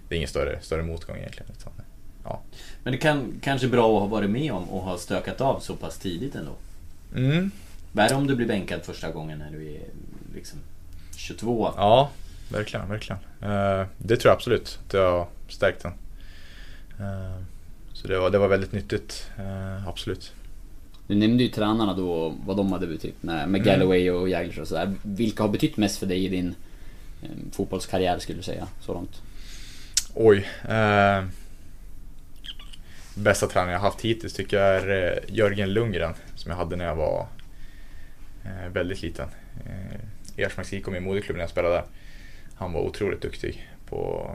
Speaker 4: det är ingen större, större motgång egentligen. Utan, ja.
Speaker 1: Men det kan kanske bra att ha varit med om och ha stökat av så pass tidigt ändå?
Speaker 4: Mm.
Speaker 1: Vad är det om du blir bänkad första gången när du är liksom 22?
Speaker 4: Ja, verkligen. verkligen. Uh, det tror jag absolut att jag har stärkt den. Uh, så det var, det var väldigt nyttigt, uh, absolut.
Speaker 3: Du nämnde ju tränarna då, vad de hade betytt med, med mm. Galloway och Jaglish och sådär. Vilka har betytt mest för dig i din eh, fotbollskarriär skulle du säga, så långt?
Speaker 4: Oj. Eh, bästa tränare jag haft hittills tycker jag är eh, Jörgen Lundgren som jag hade när jag var eh, väldigt liten. Eh, Ersmarks IK, min moderklubb när jag spelade där. Han var otroligt duktig på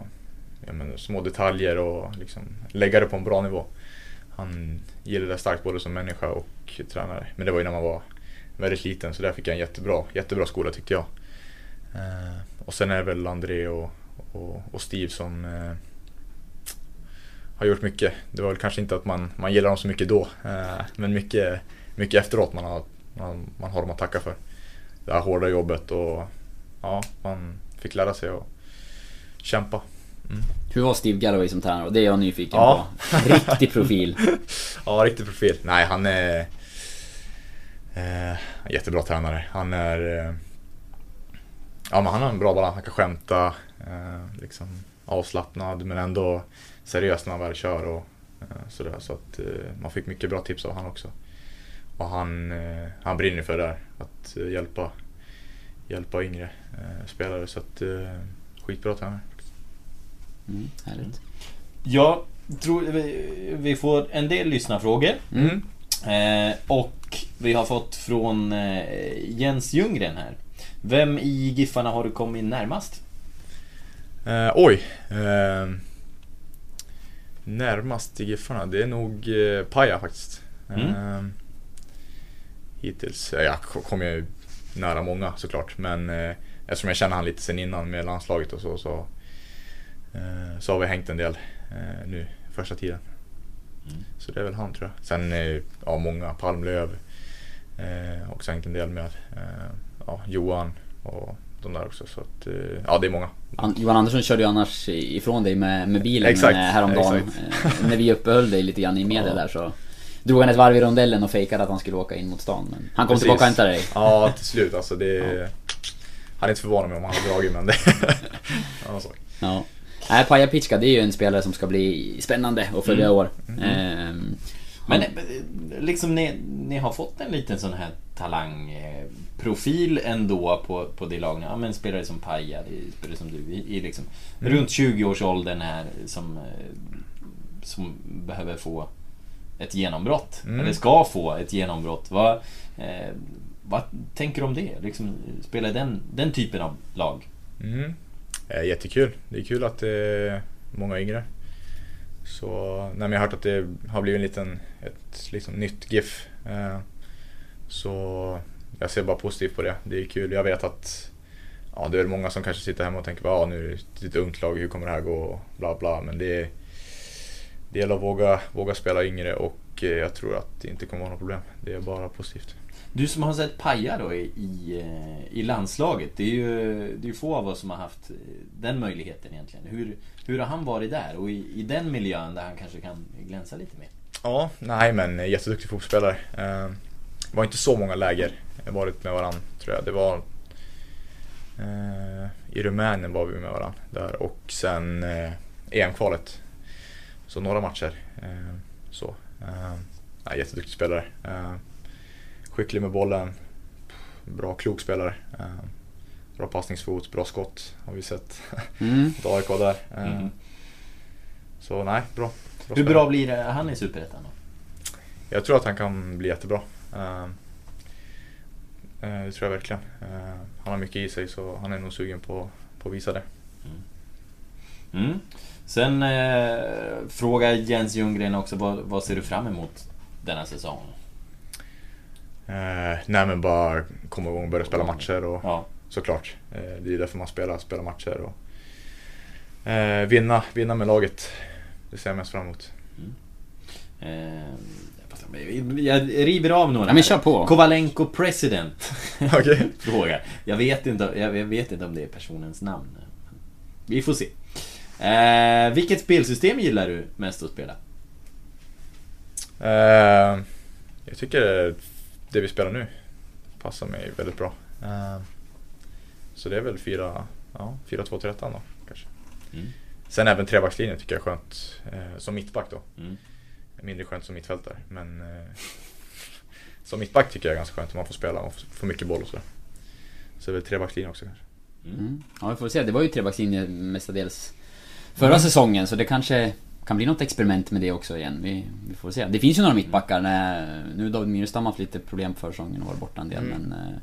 Speaker 4: ja, men, små detaljer och liksom lägga det på en bra nivå han gillade det starkt både som människa och tränare. Men det var ju när man var väldigt liten så där fick jag en jättebra, jättebra skola tyckte jag. Eh, och sen är det väl André och, och, och Steve som eh, har gjort mycket. Det var väl kanske inte att man, man gillar dem så mycket då, eh, men mycket, mycket efteråt man har, man, man har dem att tacka för. Det här hårda jobbet och ja, man fick lära sig att kämpa.
Speaker 3: Mm. Hur var Steve Galloway som tränare? Det är jag nyfiken ja. på. Riktig profil. [laughs]
Speaker 4: ja, riktig profil. Nej, han är... Eh, jättebra tränare. Han är... Eh, ja, men han har en bra balans. Han kan skämta. Eh, liksom avslappnad men ändå seriös när han väl kör och eh, sådär. Så att eh, man fick mycket bra tips av han också. Och han, eh, han brinner för det där. Att hjälpa, hjälpa yngre spelare. Så att skitbra tränare.
Speaker 3: Mm, härligt.
Speaker 1: Jag tror vi, får en del lyssnarfrågor.
Speaker 4: Mm.
Speaker 1: Eh, och vi har fått från eh, Jens Ljunggren här. Vem i Giffarna har du kommit närmast?
Speaker 4: Eh, oj. Eh, närmast i Giffarna, det är nog eh, Paja faktiskt.
Speaker 1: Mm. Eh,
Speaker 4: hittills. Jag kommer ju nära många såklart men eh, eftersom jag känner han lite sen innan med landslaget och så så, eh, så har vi hängt en del eh, nu första tiden. Mm. Så det är väl han tror jag. Sen eh, ja, många, Palmlöv eh, också hängt en del med. Eh, ja, Johan och de där också. Så att, eh, ja, det är många.
Speaker 3: Johan Andersson körde ju annars ifrån dig med, med bilen
Speaker 4: exakt,
Speaker 3: häromdagen. Exakt. när vi uppehöll dig lite grann i media ja. där så drog han ett varv i rondellen och fejkade att han skulle åka in mot stan. Men han kom Precis. tillbaka och hämtade dig.
Speaker 4: Ja, till slut alltså. Det, ja. Han är inte förvånad mig om han hade dragit men det... [laughs]
Speaker 3: ja, ja. Nej, Paja Pitska det är ju en spelare som ska bli spännande att följa mm. år. Mm.
Speaker 1: Ehm, men liksom ni, ni har fått en liten sån här talangprofil ändå på, på det laget. Ja men spelare som Paja, spelare som du, i, i liksom mm. runt 20-årsåldern här som, eh, som behöver få ett genombrott. Mm. Eller ska få ett genombrott. Vad, eh, vad tänker du om det? Liksom, spela i den, den typen av lag?
Speaker 4: Mm. Eh, jättekul. Det är kul att det är många yngre. Så när jag har hört att det har blivit en liten, ett liksom nytt GIF. Eh, så jag ser bara positivt på det. Det är kul. Jag vet att ja, det är många som kanske sitter hemma och tänker att ah, nu är det ett ungt lag, hur kommer det här gå? Bla bla. Men det är, det gäller att våga, våga spela yngre och eh, jag tror att det inte kommer vara något problem. Det är bara positivt.
Speaker 1: Du som har sett Paja då i, i, eh, i, landslaget. Det är ju det är få av oss som har haft eh, den möjligheten egentligen. Hur, hur har han varit där och i, i den miljön där han kanske kan glänsa lite mer?
Speaker 4: Ja, nej men jätteduktig fotbollsspelare. Det var inte så många läger varit med varandra tror jag. Det var i Rumänien var vi med varandra där och sen EM-kvalet så några matcher. Eh, så. Eh, jätteduktig spelare. Eh, skicklig med bollen. Bra klok spelare. Bra passningsfot, bra skott har vi sett. Mm. [laughs] AIK där. Mm. Så nej, bra. bra
Speaker 1: Hur spelare. bra blir han i Superettan då?
Speaker 4: Jag tror att han kan bli jättebra. Det tror jag verkligen. Han har mycket i sig så han är nog sugen på, på att visa det.
Speaker 1: Mm. Sen eh, frågar Jens Ljunggren också, vad, vad, ser du fram emot denna säsong?
Speaker 4: Eh, nej men bara komma igång och börja spela matcher och ja. såklart. Eh, det är därför man spelar, spelar matcher och eh, vinna, vinna med laget. Det ser jag mest fram emot. Mm.
Speaker 1: Eh, jag river av några.
Speaker 3: Ja, men kör på.
Speaker 1: Kovalenko president. [laughs]
Speaker 4: okay. [laughs]
Speaker 1: Fråga. Jag vet, inte, jag vet inte om det är personens namn. Vi får se. Eh, vilket spelsystem gillar du mest att spela?
Speaker 4: Eh, jag tycker det vi spelar nu passar mig väldigt bra. Eh, så det är väl 4, ja, 4-2-13 då kanske. Mm. Sen även trebackslinjen tycker jag är skönt eh, som mittback då. Mm. Mindre skönt som mittfältare men eh, som mittback tycker jag är ganska skönt om man får spela och får mycket boll och sådär. Så det är väl trebackslinjen också kanske.
Speaker 3: Mm. Ja vi får se, det var ju trebackslinje mestadels förra mm. säsongen så det kanske kan bli något experiment med det också igen. Vi, vi får se. Det finns ju några mittbackar. När, nu David Myrestam har haft lite problem för säsongen och varit borta en del mm. men... Eh,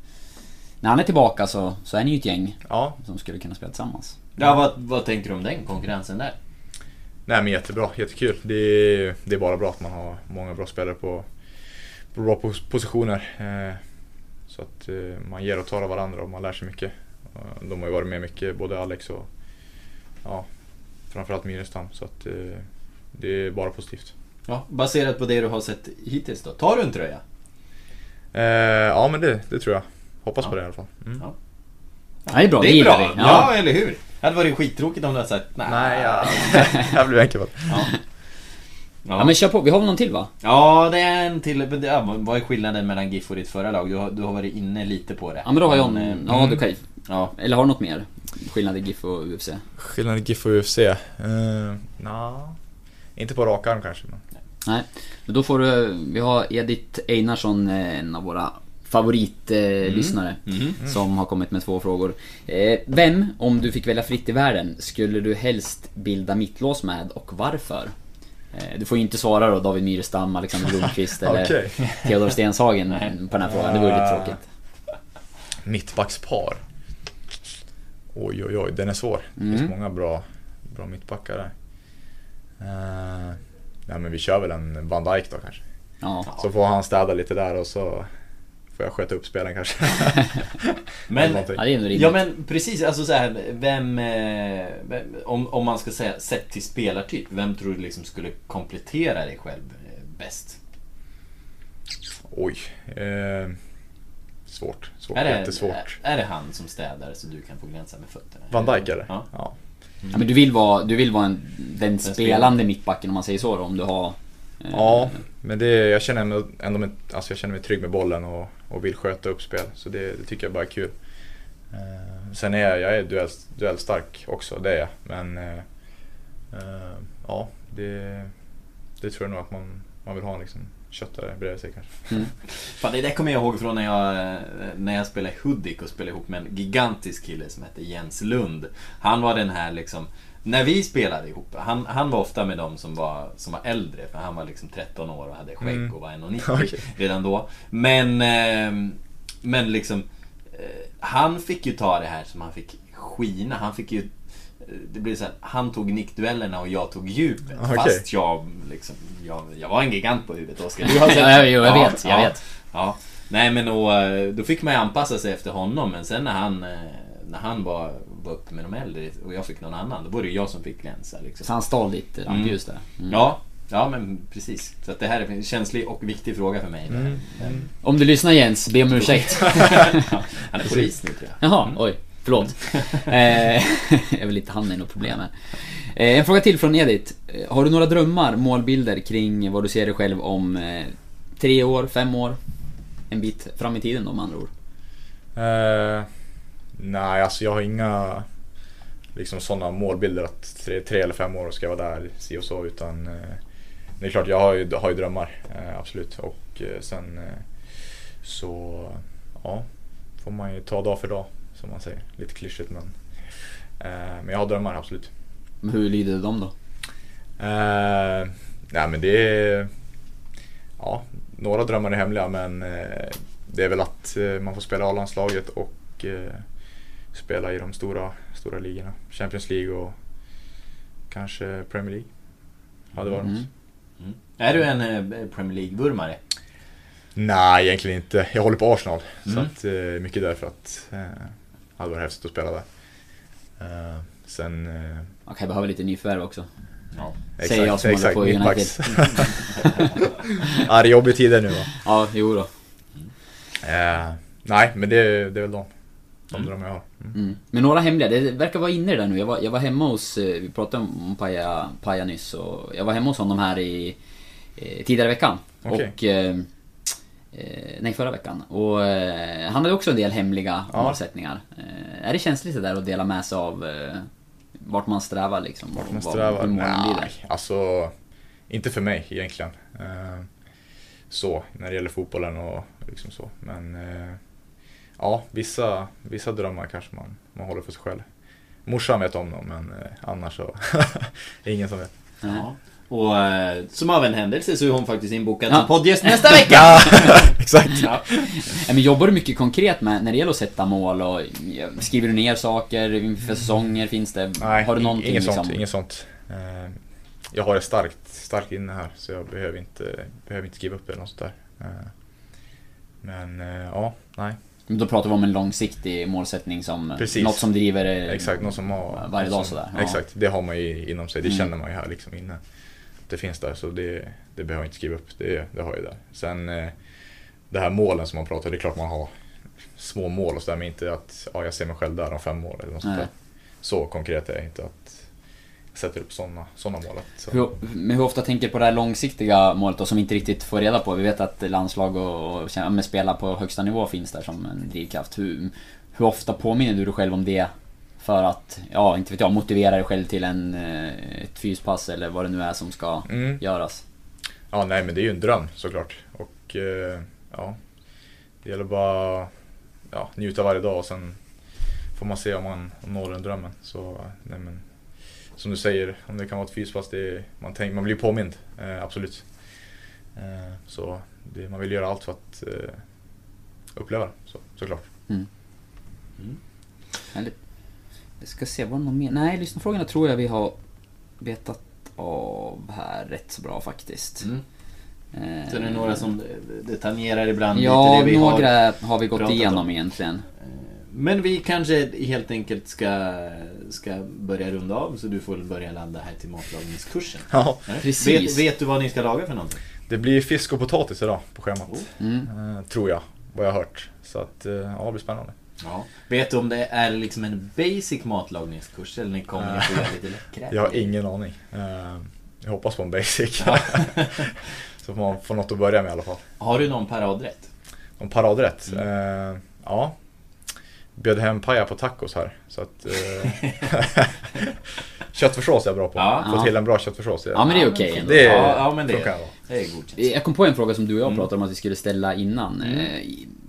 Speaker 3: när han är tillbaka så, så är ni ju ett gäng ja. som skulle kunna spela tillsammans.
Speaker 1: Ja, vad, vad tänker du om den konkurrensen där?
Speaker 4: Nej men jättebra, jättekul. Det är, det är bara bra att man har många bra spelare på, på bra positioner. Eh, så att eh, man ger och tar av varandra och man lär sig mycket. De har ju varit med mycket, både Alex och ja, framförallt Myrestam. Så att eh, det är bara positivt.
Speaker 1: Ja, baserat på det du har sett hittills då, tar du en tröja?
Speaker 4: Eh, ja men det, det tror jag. Hoppas ja. på det i alla fall. Mm. Ja.
Speaker 3: det är bra,
Speaker 1: det, det gillar vi. Ja. ja. eller hur? Det hade varit skittråkigt om du hade sagt nej.
Speaker 4: Nej, ja. [laughs] jag blev enkel
Speaker 3: ja. Ja. men kör på, vi har väl någon till va?
Speaker 1: Ja, det är en till. Ja, vad är skillnaden mellan GIF och ditt förra lag? Du har, du har varit inne lite på det.
Speaker 3: Ja men då har jag en... Mm. Ja, du kan Ja, eller har du något mer? Skillnad i GIF och UFC?
Speaker 4: Skillnad i GIF och UFC? Uh, eh, nah. Inte på rak arm kanske. Men...
Speaker 3: Nej, men då får du... Vi har Edith Einarsson, eh, en av våra favoritlyssnare. Eh, mm. Mm. Som har kommit med två frågor. Eh, vem, om du fick välja fritt i världen, skulle du helst bilda mittlås med och varför? Eh, du får ju inte svara då David Myrestam, Alexander Blomqvist [laughs] eller okay. Theodor Stenshagen på den här frågan. Det vore lite tråkigt.
Speaker 4: Mittbackspar? Oj, oj, oj, den är svår. Det finns mm. många bra, bra mittbackar där. Uh, nej, men vi kör väl en Van Dijk då kanske. Ja. Så får han städa lite där och så får jag sköta upp spelen kanske. [laughs]
Speaker 1: Men,
Speaker 4: Någonting.
Speaker 3: Ja,
Speaker 1: ja men precis, alltså så här, vem, eh, vem om, om man ska säga sett till spelartyp, vem tror du liksom skulle komplettera dig själv eh, bäst?
Speaker 4: Oj. Eh, svårt. svårt.
Speaker 1: Är det,
Speaker 4: Jättesvårt.
Speaker 1: är det han som städar så du kan få glänsa med fötterna?
Speaker 4: Van Dijk eller?
Speaker 1: Ja.
Speaker 4: ja.
Speaker 3: Ja, men du vill vara, du vill vara en, den spelande mittbacken om man säger så då, om du har... eh,
Speaker 4: Ja, men det, jag känner mig ändå med, alltså jag känner mig trygg med bollen och, och vill sköta upp spel. Så det, det tycker jag bara är kul. Eh, sen är jag, jag är duell, duellstark också, det är jag. Men eh, eh, ja, det, det tror jag nog att man, man vill ha liksom, köttare bredvid sig kanske.
Speaker 1: Fan, det där kommer jag ihåg från när jag, eh, när jag spelade Hudik och spelade ihop med en gigantisk kille som hette Jens Lund. Han var den här liksom, när vi spelade ihop, han, han var ofta med dem som var, som var äldre, för han var liksom 13 år och hade skägg
Speaker 4: Mm.
Speaker 1: och var 1,90 [laughs]
Speaker 4: Okej.
Speaker 1: redan då. Men, eh, men liksom, eh, han fick ju ta det här som han fick skina. Han fick ju det blev så här, han tog nickduellerna och jag tog djupet.
Speaker 4: Okej.
Speaker 1: Fast jag, liksom, jag, jag var en gigant på huvudet Oskar. Du [laughs] har sett-
Speaker 3: Ja, jo, jag vet, jag vet.
Speaker 1: Ja. Nej men och, eh, då fick man ju anpassa sig efter honom men sen när han, eh, när han var, var uppe med de äldre och jag fick någon annan, då var det jag som fick glänsa. Liksom.
Speaker 3: Så han stal ditt rampljus där. Mm.
Speaker 1: Ja, ja men precis. Så att det här är en känslig och viktig fråga för mig.
Speaker 4: Mm.
Speaker 1: Men,
Speaker 3: Om du lyssnar Jens, be om ursäkt. [laughs]
Speaker 1: han är [laughs] polis nu tror jag.
Speaker 3: Jaha, oj. Förlåt. [laughs] eh, [laughs] jag vill inte hamna i något problem här. Eh, en fråga till från Edith. Eh, Har du några drömmar, målbilder kring vad du ser dig själv om eh, tre år, fem år? En bit fram i tiden då med andra ord.
Speaker 4: Nej, alltså jag har inga liksom sådana målbilder att tre, tre eller fem år ska jag vara där, si och så. Utan det är klart, jag har ju, har ju drömmar, absolut. Och sen så, ja, får man ju ta dag för dag, som man säger. Lite klyschigt men, eh, men jag har drömmar, absolut.
Speaker 3: Men hur lyder de då?
Speaker 4: Eh, nej men det är... Ja, några drömmar är hemliga men eh, det är väl att eh, man får spela A-landslaget och eh, spela i de stora, stora ligorna. Champions League och kanske Premier League. Hade varit
Speaker 3: Mm.
Speaker 4: något.
Speaker 1: Mm. Är du en eh, Premier League-vurmare?
Speaker 4: Nej, egentligen inte. Jag håller på Arsenal. Så
Speaker 1: Mm.
Speaker 4: att, eh, mycket därför att eh, hade varit häftigt att spela där. Eh, sen... Eh,
Speaker 3: Man kan behöva lite nyförvärv också.
Speaker 1: Ja.
Speaker 3: Säger jag som håller på United.
Speaker 4: ja, det [laughs] är jobbiga tider nu va.
Speaker 3: Ja, jo då.
Speaker 4: Eh, nej, men det, det är väl de, de drömmar jag har. Mm.
Speaker 3: Mm. Men några hemliga, det verkar vara inne där nu. Jag var, jag var hemma hos, eh, vi pratade om Paja, Paja nyss och jag var hemma hos honom här i tidigare i veckan.
Speaker 4: Okej.
Speaker 3: Och... Eh, nej, förra veckan. Och eh, han hade också en del hemliga
Speaker 4: Ja.
Speaker 3: målsättningar. Eh, är det känsligt det där att dela med sig av vart man strävar liksom?
Speaker 4: Vart man strävar?
Speaker 3: hur
Speaker 4: Nej, alltså inte för mig egentligen. Så, när det gäller fotbollen och liksom så. Men ja, vissa, vissa drömmar kanske man, man håller för sig själv. Morsan vet om dem, men annars så [laughs] ingen som vet.
Speaker 1: Ja. Och eh, som av en händelse så är hon faktiskt inbokad
Speaker 3: Ja.
Speaker 1: som poddgäst nästa [laughs] vecka! [laughs]
Speaker 4: Exakt.
Speaker 1: Ja.
Speaker 3: Ja, men jobbar du mycket konkret med när det gäller att sätta mål och skriver du ner saker inför säsonger? Finns det?
Speaker 4: Nej,
Speaker 3: har du
Speaker 4: ing-
Speaker 3: någonting
Speaker 4: inget
Speaker 3: liksom?
Speaker 4: sånt. Inget sånt. Eh, jag har det starkt, starkt inne här så jag behöver inte, behöver inte skriva upp det eller något sånt där. Eh, men eh, ja, nej.
Speaker 3: Men Då pratar vi om en långsiktig målsättning som
Speaker 4: Precis.
Speaker 3: något som driver eh,
Speaker 4: Exakt, någon som har...
Speaker 3: varje
Speaker 4: någon
Speaker 3: dag
Speaker 4: som,
Speaker 3: sådär. Ja.
Speaker 4: Exakt, det har man ju inom sig. Det
Speaker 3: Mm.
Speaker 4: känner man ju här liksom inne. Det finns där, så det, det behöver jag inte skriva upp. Det, det har jag där. Sen eh, det här målen som man pratar, det är klart man har små mål och sådär, men inte att ja, jag ser mig själv där om fem år eller något sånt där. Så konkret är jag inte att jag sätter upp sådana såna mål. Så.
Speaker 3: Hur, men hur ofta tänker du på det här långsiktiga målet då, som vi inte riktigt får reda på? Vi vet att landslag och, och spela på högsta nivå finns där som en drivkraft. Hur, hur ofta påminner du dig själv om det? För att, ja, inte vet jag, motivera dig själv till en, eh, ett fyspass eller vad det nu är som ska
Speaker 4: Mm.
Speaker 3: göras.
Speaker 4: Ja, nej men det är ju en dröm såklart. Och eh, ja, det gäller bara ja, njuta varje dag och sen får man se om man når den drömmen. Så nej men, som du säger, om det kan vara ett fyspass, det är, man, tänk, man blir påmind. Eh, absolut. Eh, så det, man vill göra allt för att eh, uppleva det, så, såklart.
Speaker 3: Härligt. Jag ska se, var det någon mer? Nej, lyssnarfrågorna tror jag vi har betat av här rätt så bra faktiskt.
Speaker 1: Mm.
Speaker 3: Eh,
Speaker 1: Så det är några som det tangerar ibland
Speaker 3: Ja,
Speaker 1: lite det vi
Speaker 3: några
Speaker 1: har.
Speaker 3: har, vi gått igenom
Speaker 1: om.
Speaker 3: egentligen.
Speaker 1: Men vi kanske helt enkelt ska, ska börja runda av så du får börja ladda här till matlagningskursen.
Speaker 4: Ja,
Speaker 1: Eller?
Speaker 3: Precis.
Speaker 1: Vet, vet du vad ni ska laga för någonting?
Speaker 4: det blir fisk och potatis idag på schemat.
Speaker 3: Mm.
Speaker 4: Eh, tror jag, vad jag har hört. Så att, eh, ja, det blir spännande.
Speaker 1: Ja. Vet du om det är liksom en basic matlagningskurs eller ni kommer ni få göra lite läckra?
Speaker 4: Jag har ingen aning. Eh, jag hoppas på en basic.
Speaker 1: Ja. [laughs]
Speaker 4: Så får man få något att börja med i alla fall.
Speaker 1: Har du någon paradrätt?
Speaker 4: Om paradrätt?
Speaker 1: Mm.
Speaker 4: Eh, ja. Bjöd hem paja på tacos här. Så att... Eh, [laughs] köttfärssås är jag bra på.
Speaker 1: Ja.
Speaker 4: Få
Speaker 3: Ja.
Speaker 4: till en bra köttfärssås. är-
Speaker 3: Ja men det är okej ändå.
Speaker 4: Det är,
Speaker 1: Ja, ja, men det-. Det är godkänt.
Speaker 3: Jag kom på en fråga som du och jag
Speaker 1: Mm.
Speaker 3: pratade om att vi skulle ställa innan. Eh,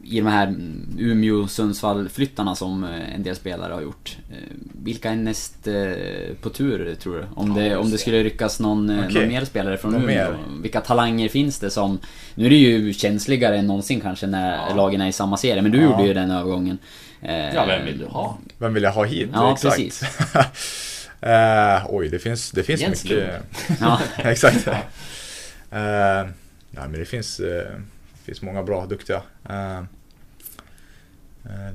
Speaker 3: I, de här mm, Umeå-Sundsvall-flyttarna som eh, en del spelare har gjort. Eh, Vilka är näst eh, på tur tror du? Om det, om det skulle ryckas någon,
Speaker 4: Okej.
Speaker 3: någon mer spelare från
Speaker 4: Någon
Speaker 3: Umeå?
Speaker 4: mer?
Speaker 3: Vilka talanger finns det som... Nu är det ju känsligare än någonsin kanske när
Speaker 1: Ja.
Speaker 3: lagen är i samma serie, men du
Speaker 4: Ja.
Speaker 3: gjorde ju den övergången.
Speaker 1: Ja, vem vill du ha?
Speaker 4: Vem vill jag ha hit?
Speaker 3: Ja,
Speaker 4: Exakt.
Speaker 3: precis. [laughs]
Speaker 4: Eh, oj, det finns, det finns
Speaker 1: Jens
Speaker 4: mycket. [laughs]
Speaker 3: Ja,
Speaker 4: Exakt. [laughs] Eh, nej, men det finns, eh, finns många bra, duktiga. Eh, eh,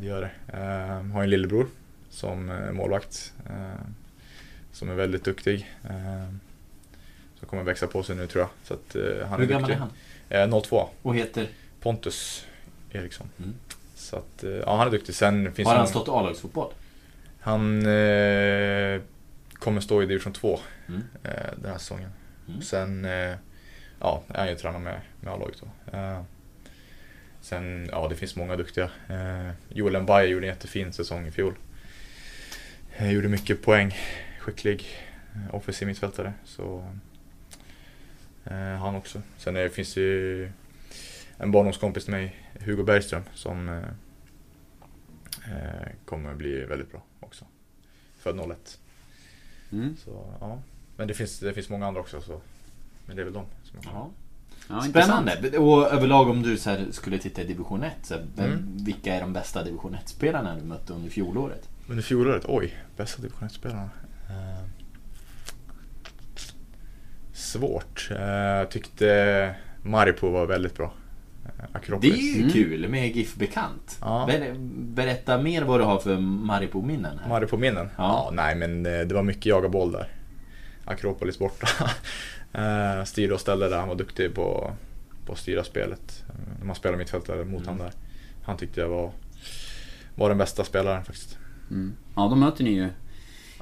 Speaker 4: det gör det. Eh, har en lillebror som eh, målvakt. Som är väldigt duktig. Som kommer växa på sig nu tror jag. Så att, han
Speaker 1: Hur
Speaker 4: är
Speaker 1: gammal är
Speaker 4: duktig.
Speaker 1: han?
Speaker 4: Eh, 02.
Speaker 1: Och heter?
Speaker 4: Pontus Eriksson.
Speaker 1: Mm.
Speaker 4: Så att, ja han är duktig. Sen finns
Speaker 1: Har han stått A-lagsfotboll?
Speaker 4: Han eh, kommer stå i division 2
Speaker 1: Mm.
Speaker 4: eh, den här säsongen.
Speaker 1: Mm.
Speaker 4: Sen eh, ja, är han ju tränare med, med A-laget då. Eh, sen, ja det finns många duktiga. Eh, Joel Mbaye gjorde en jättefin säsong i fjol. Eh, gjorde mycket poäng, skicklig eh, offensiv mittfältare. Så eh, han också. Sen är, finns det ju en barndomskompis till mig, Hugo Bergström, som eh, eh, kommer bli väldigt bra också. Född 01.
Speaker 3: mm.
Speaker 4: Så, ja. Men det finns, det finns många andra också. Så. Men det är väl de som jag
Speaker 1: Ja.
Speaker 3: intressant.
Speaker 1: Spännande. Och överlag om du så här skulle titta i division 1. Så här, vem,
Speaker 4: Mm.
Speaker 1: Vilka är de bästa division 1-spelarna du mötte under fjolåret?
Speaker 4: Under fjolåret, oj, bästa division 1-spelarna. Eh, svårt. Eh, Jag tyckte Maripo var väldigt bra. Eh,
Speaker 1: Det
Speaker 4: Akropolis.
Speaker 1: är ju
Speaker 3: Mm.
Speaker 1: kul med GIF Bekant.
Speaker 4: Ja.
Speaker 1: Ber, berätta mer vad du har för Maripo-minnen här.
Speaker 4: Maripo-minnen?
Speaker 1: Ja.
Speaker 4: Ja. nej men det var mycket jaga boll där. Akropolis borta. [laughs] Eh, Styrde och ställde där, han var duktig på, på att styra spelet. Eh, När man spelar mittfältare mot
Speaker 1: Mm.
Speaker 4: han där. Han tyckte jag var, var den bästa spelaren faktiskt.
Speaker 3: Mm. Ja, då möter ni ju i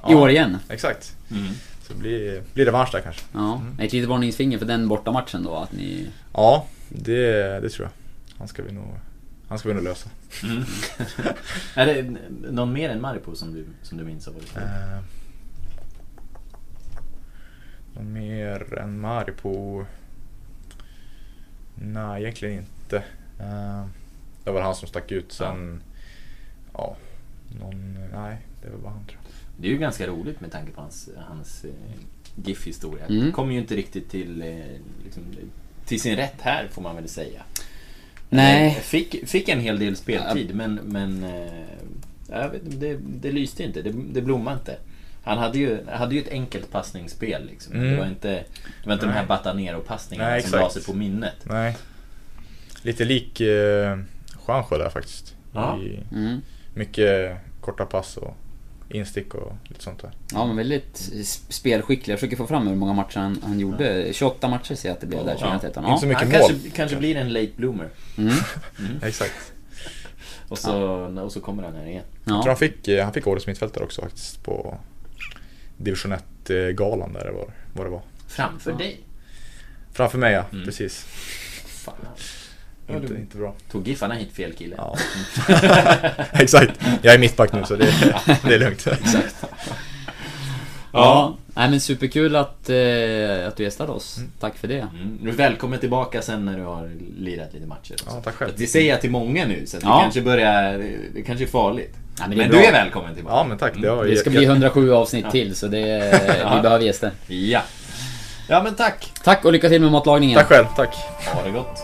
Speaker 4: Ja.
Speaker 3: år igen.
Speaker 4: Exakt.
Speaker 1: Mm.
Speaker 4: Så blir, blir revansch där kanske.
Speaker 3: Ja, ett litet varningsfinger för den bortamatchen då, att ni...
Speaker 4: Ja, det, det tror jag. Han ska vi nog, han ska vi nog lösa.
Speaker 1: Mm. [laughs] är det någon mer än Maripo som du, som du minns av? vad du
Speaker 4: någon mer än Maripo? Nej, egentligen inte. Eh, det var han som stack ut. Sen, ja, någon, nej, det var bara han tror jag.
Speaker 1: Det är ju ganska roligt med tanke på hans, hans eh, GIF-historia.
Speaker 3: Mm.
Speaker 1: Kommer ju inte riktigt till, eh, liksom, till sin rätt här får man väl säga.
Speaker 3: Nej.
Speaker 1: Fick, fick en hel del speltid men, men jag vet, inte, det, det lyste inte, det, det blommade inte. Han hade ju, hade ju ett enkelt passningsspel liksom.
Speaker 4: Mm.
Speaker 1: Det var inte, det var inte de här. Batanero-passningarna
Speaker 4: Nej,
Speaker 1: som la sig på minnet.
Speaker 4: Nej. Lite lik eh, Juanjo där faktiskt.
Speaker 1: Ja.
Speaker 4: I,
Speaker 3: Mm.
Speaker 4: mycket korta pass och instick och lite sånt där.
Speaker 3: Ja, men väldigt spelskicklig. Jag försöker få fram hur många matcher han, han gjorde. 28 matcher ser jag att det blev där 2013.
Speaker 4: Inte så
Speaker 3: Ja.
Speaker 4: mycket
Speaker 1: Han
Speaker 4: mål.
Speaker 1: kanske, kanske blir en late bloomer.
Speaker 3: Mm. [laughs]
Speaker 4: Exakt.
Speaker 1: Och så, och så kommer han här igen.
Speaker 4: Jag tror
Speaker 3: Ja.
Speaker 4: han fick, eh, han fick årets mittfältare också faktiskt på division 1-galan där det var, vad det var.
Speaker 1: Framför
Speaker 3: Ja.
Speaker 1: dig.
Speaker 4: Framför mig ja,
Speaker 1: Mm.
Speaker 4: precis.
Speaker 1: Fan.
Speaker 4: Inte, inte bra.
Speaker 1: Tog Giffarna hit fel kille?
Speaker 4: Ja. [laughs] Exakt. Jag är mittback nu så det, [laughs] det är lugnt.
Speaker 3: ja. Nej men superkul att, eh, att du gästade oss. Tack för det.
Speaker 1: Mm. Du är välkommen tillbaka sen när du har lirat lite matcher.
Speaker 4: Ja, tack själv.
Speaker 1: Det säger jag till många nu så att
Speaker 3: Ja.
Speaker 1: det kanske börjar... Det kanske är farligt.
Speaker 3: Ja, men
Speaker 1: men du är välkommen tillbaka.
Speaker 4: Ja men tack. Det,
Speaker 3: Det ska bli 107 avsnitt
Speaker 1: Ja.
Speaker 3: till så det, [laughs] vi behöver gäster.
Speaker 1: Ja. Ja men tack.
Speaker 3: Tack och lycka till med matlagningen.
Speaker 4: Tack själv, tack.
Speaker 1: Ha det gott.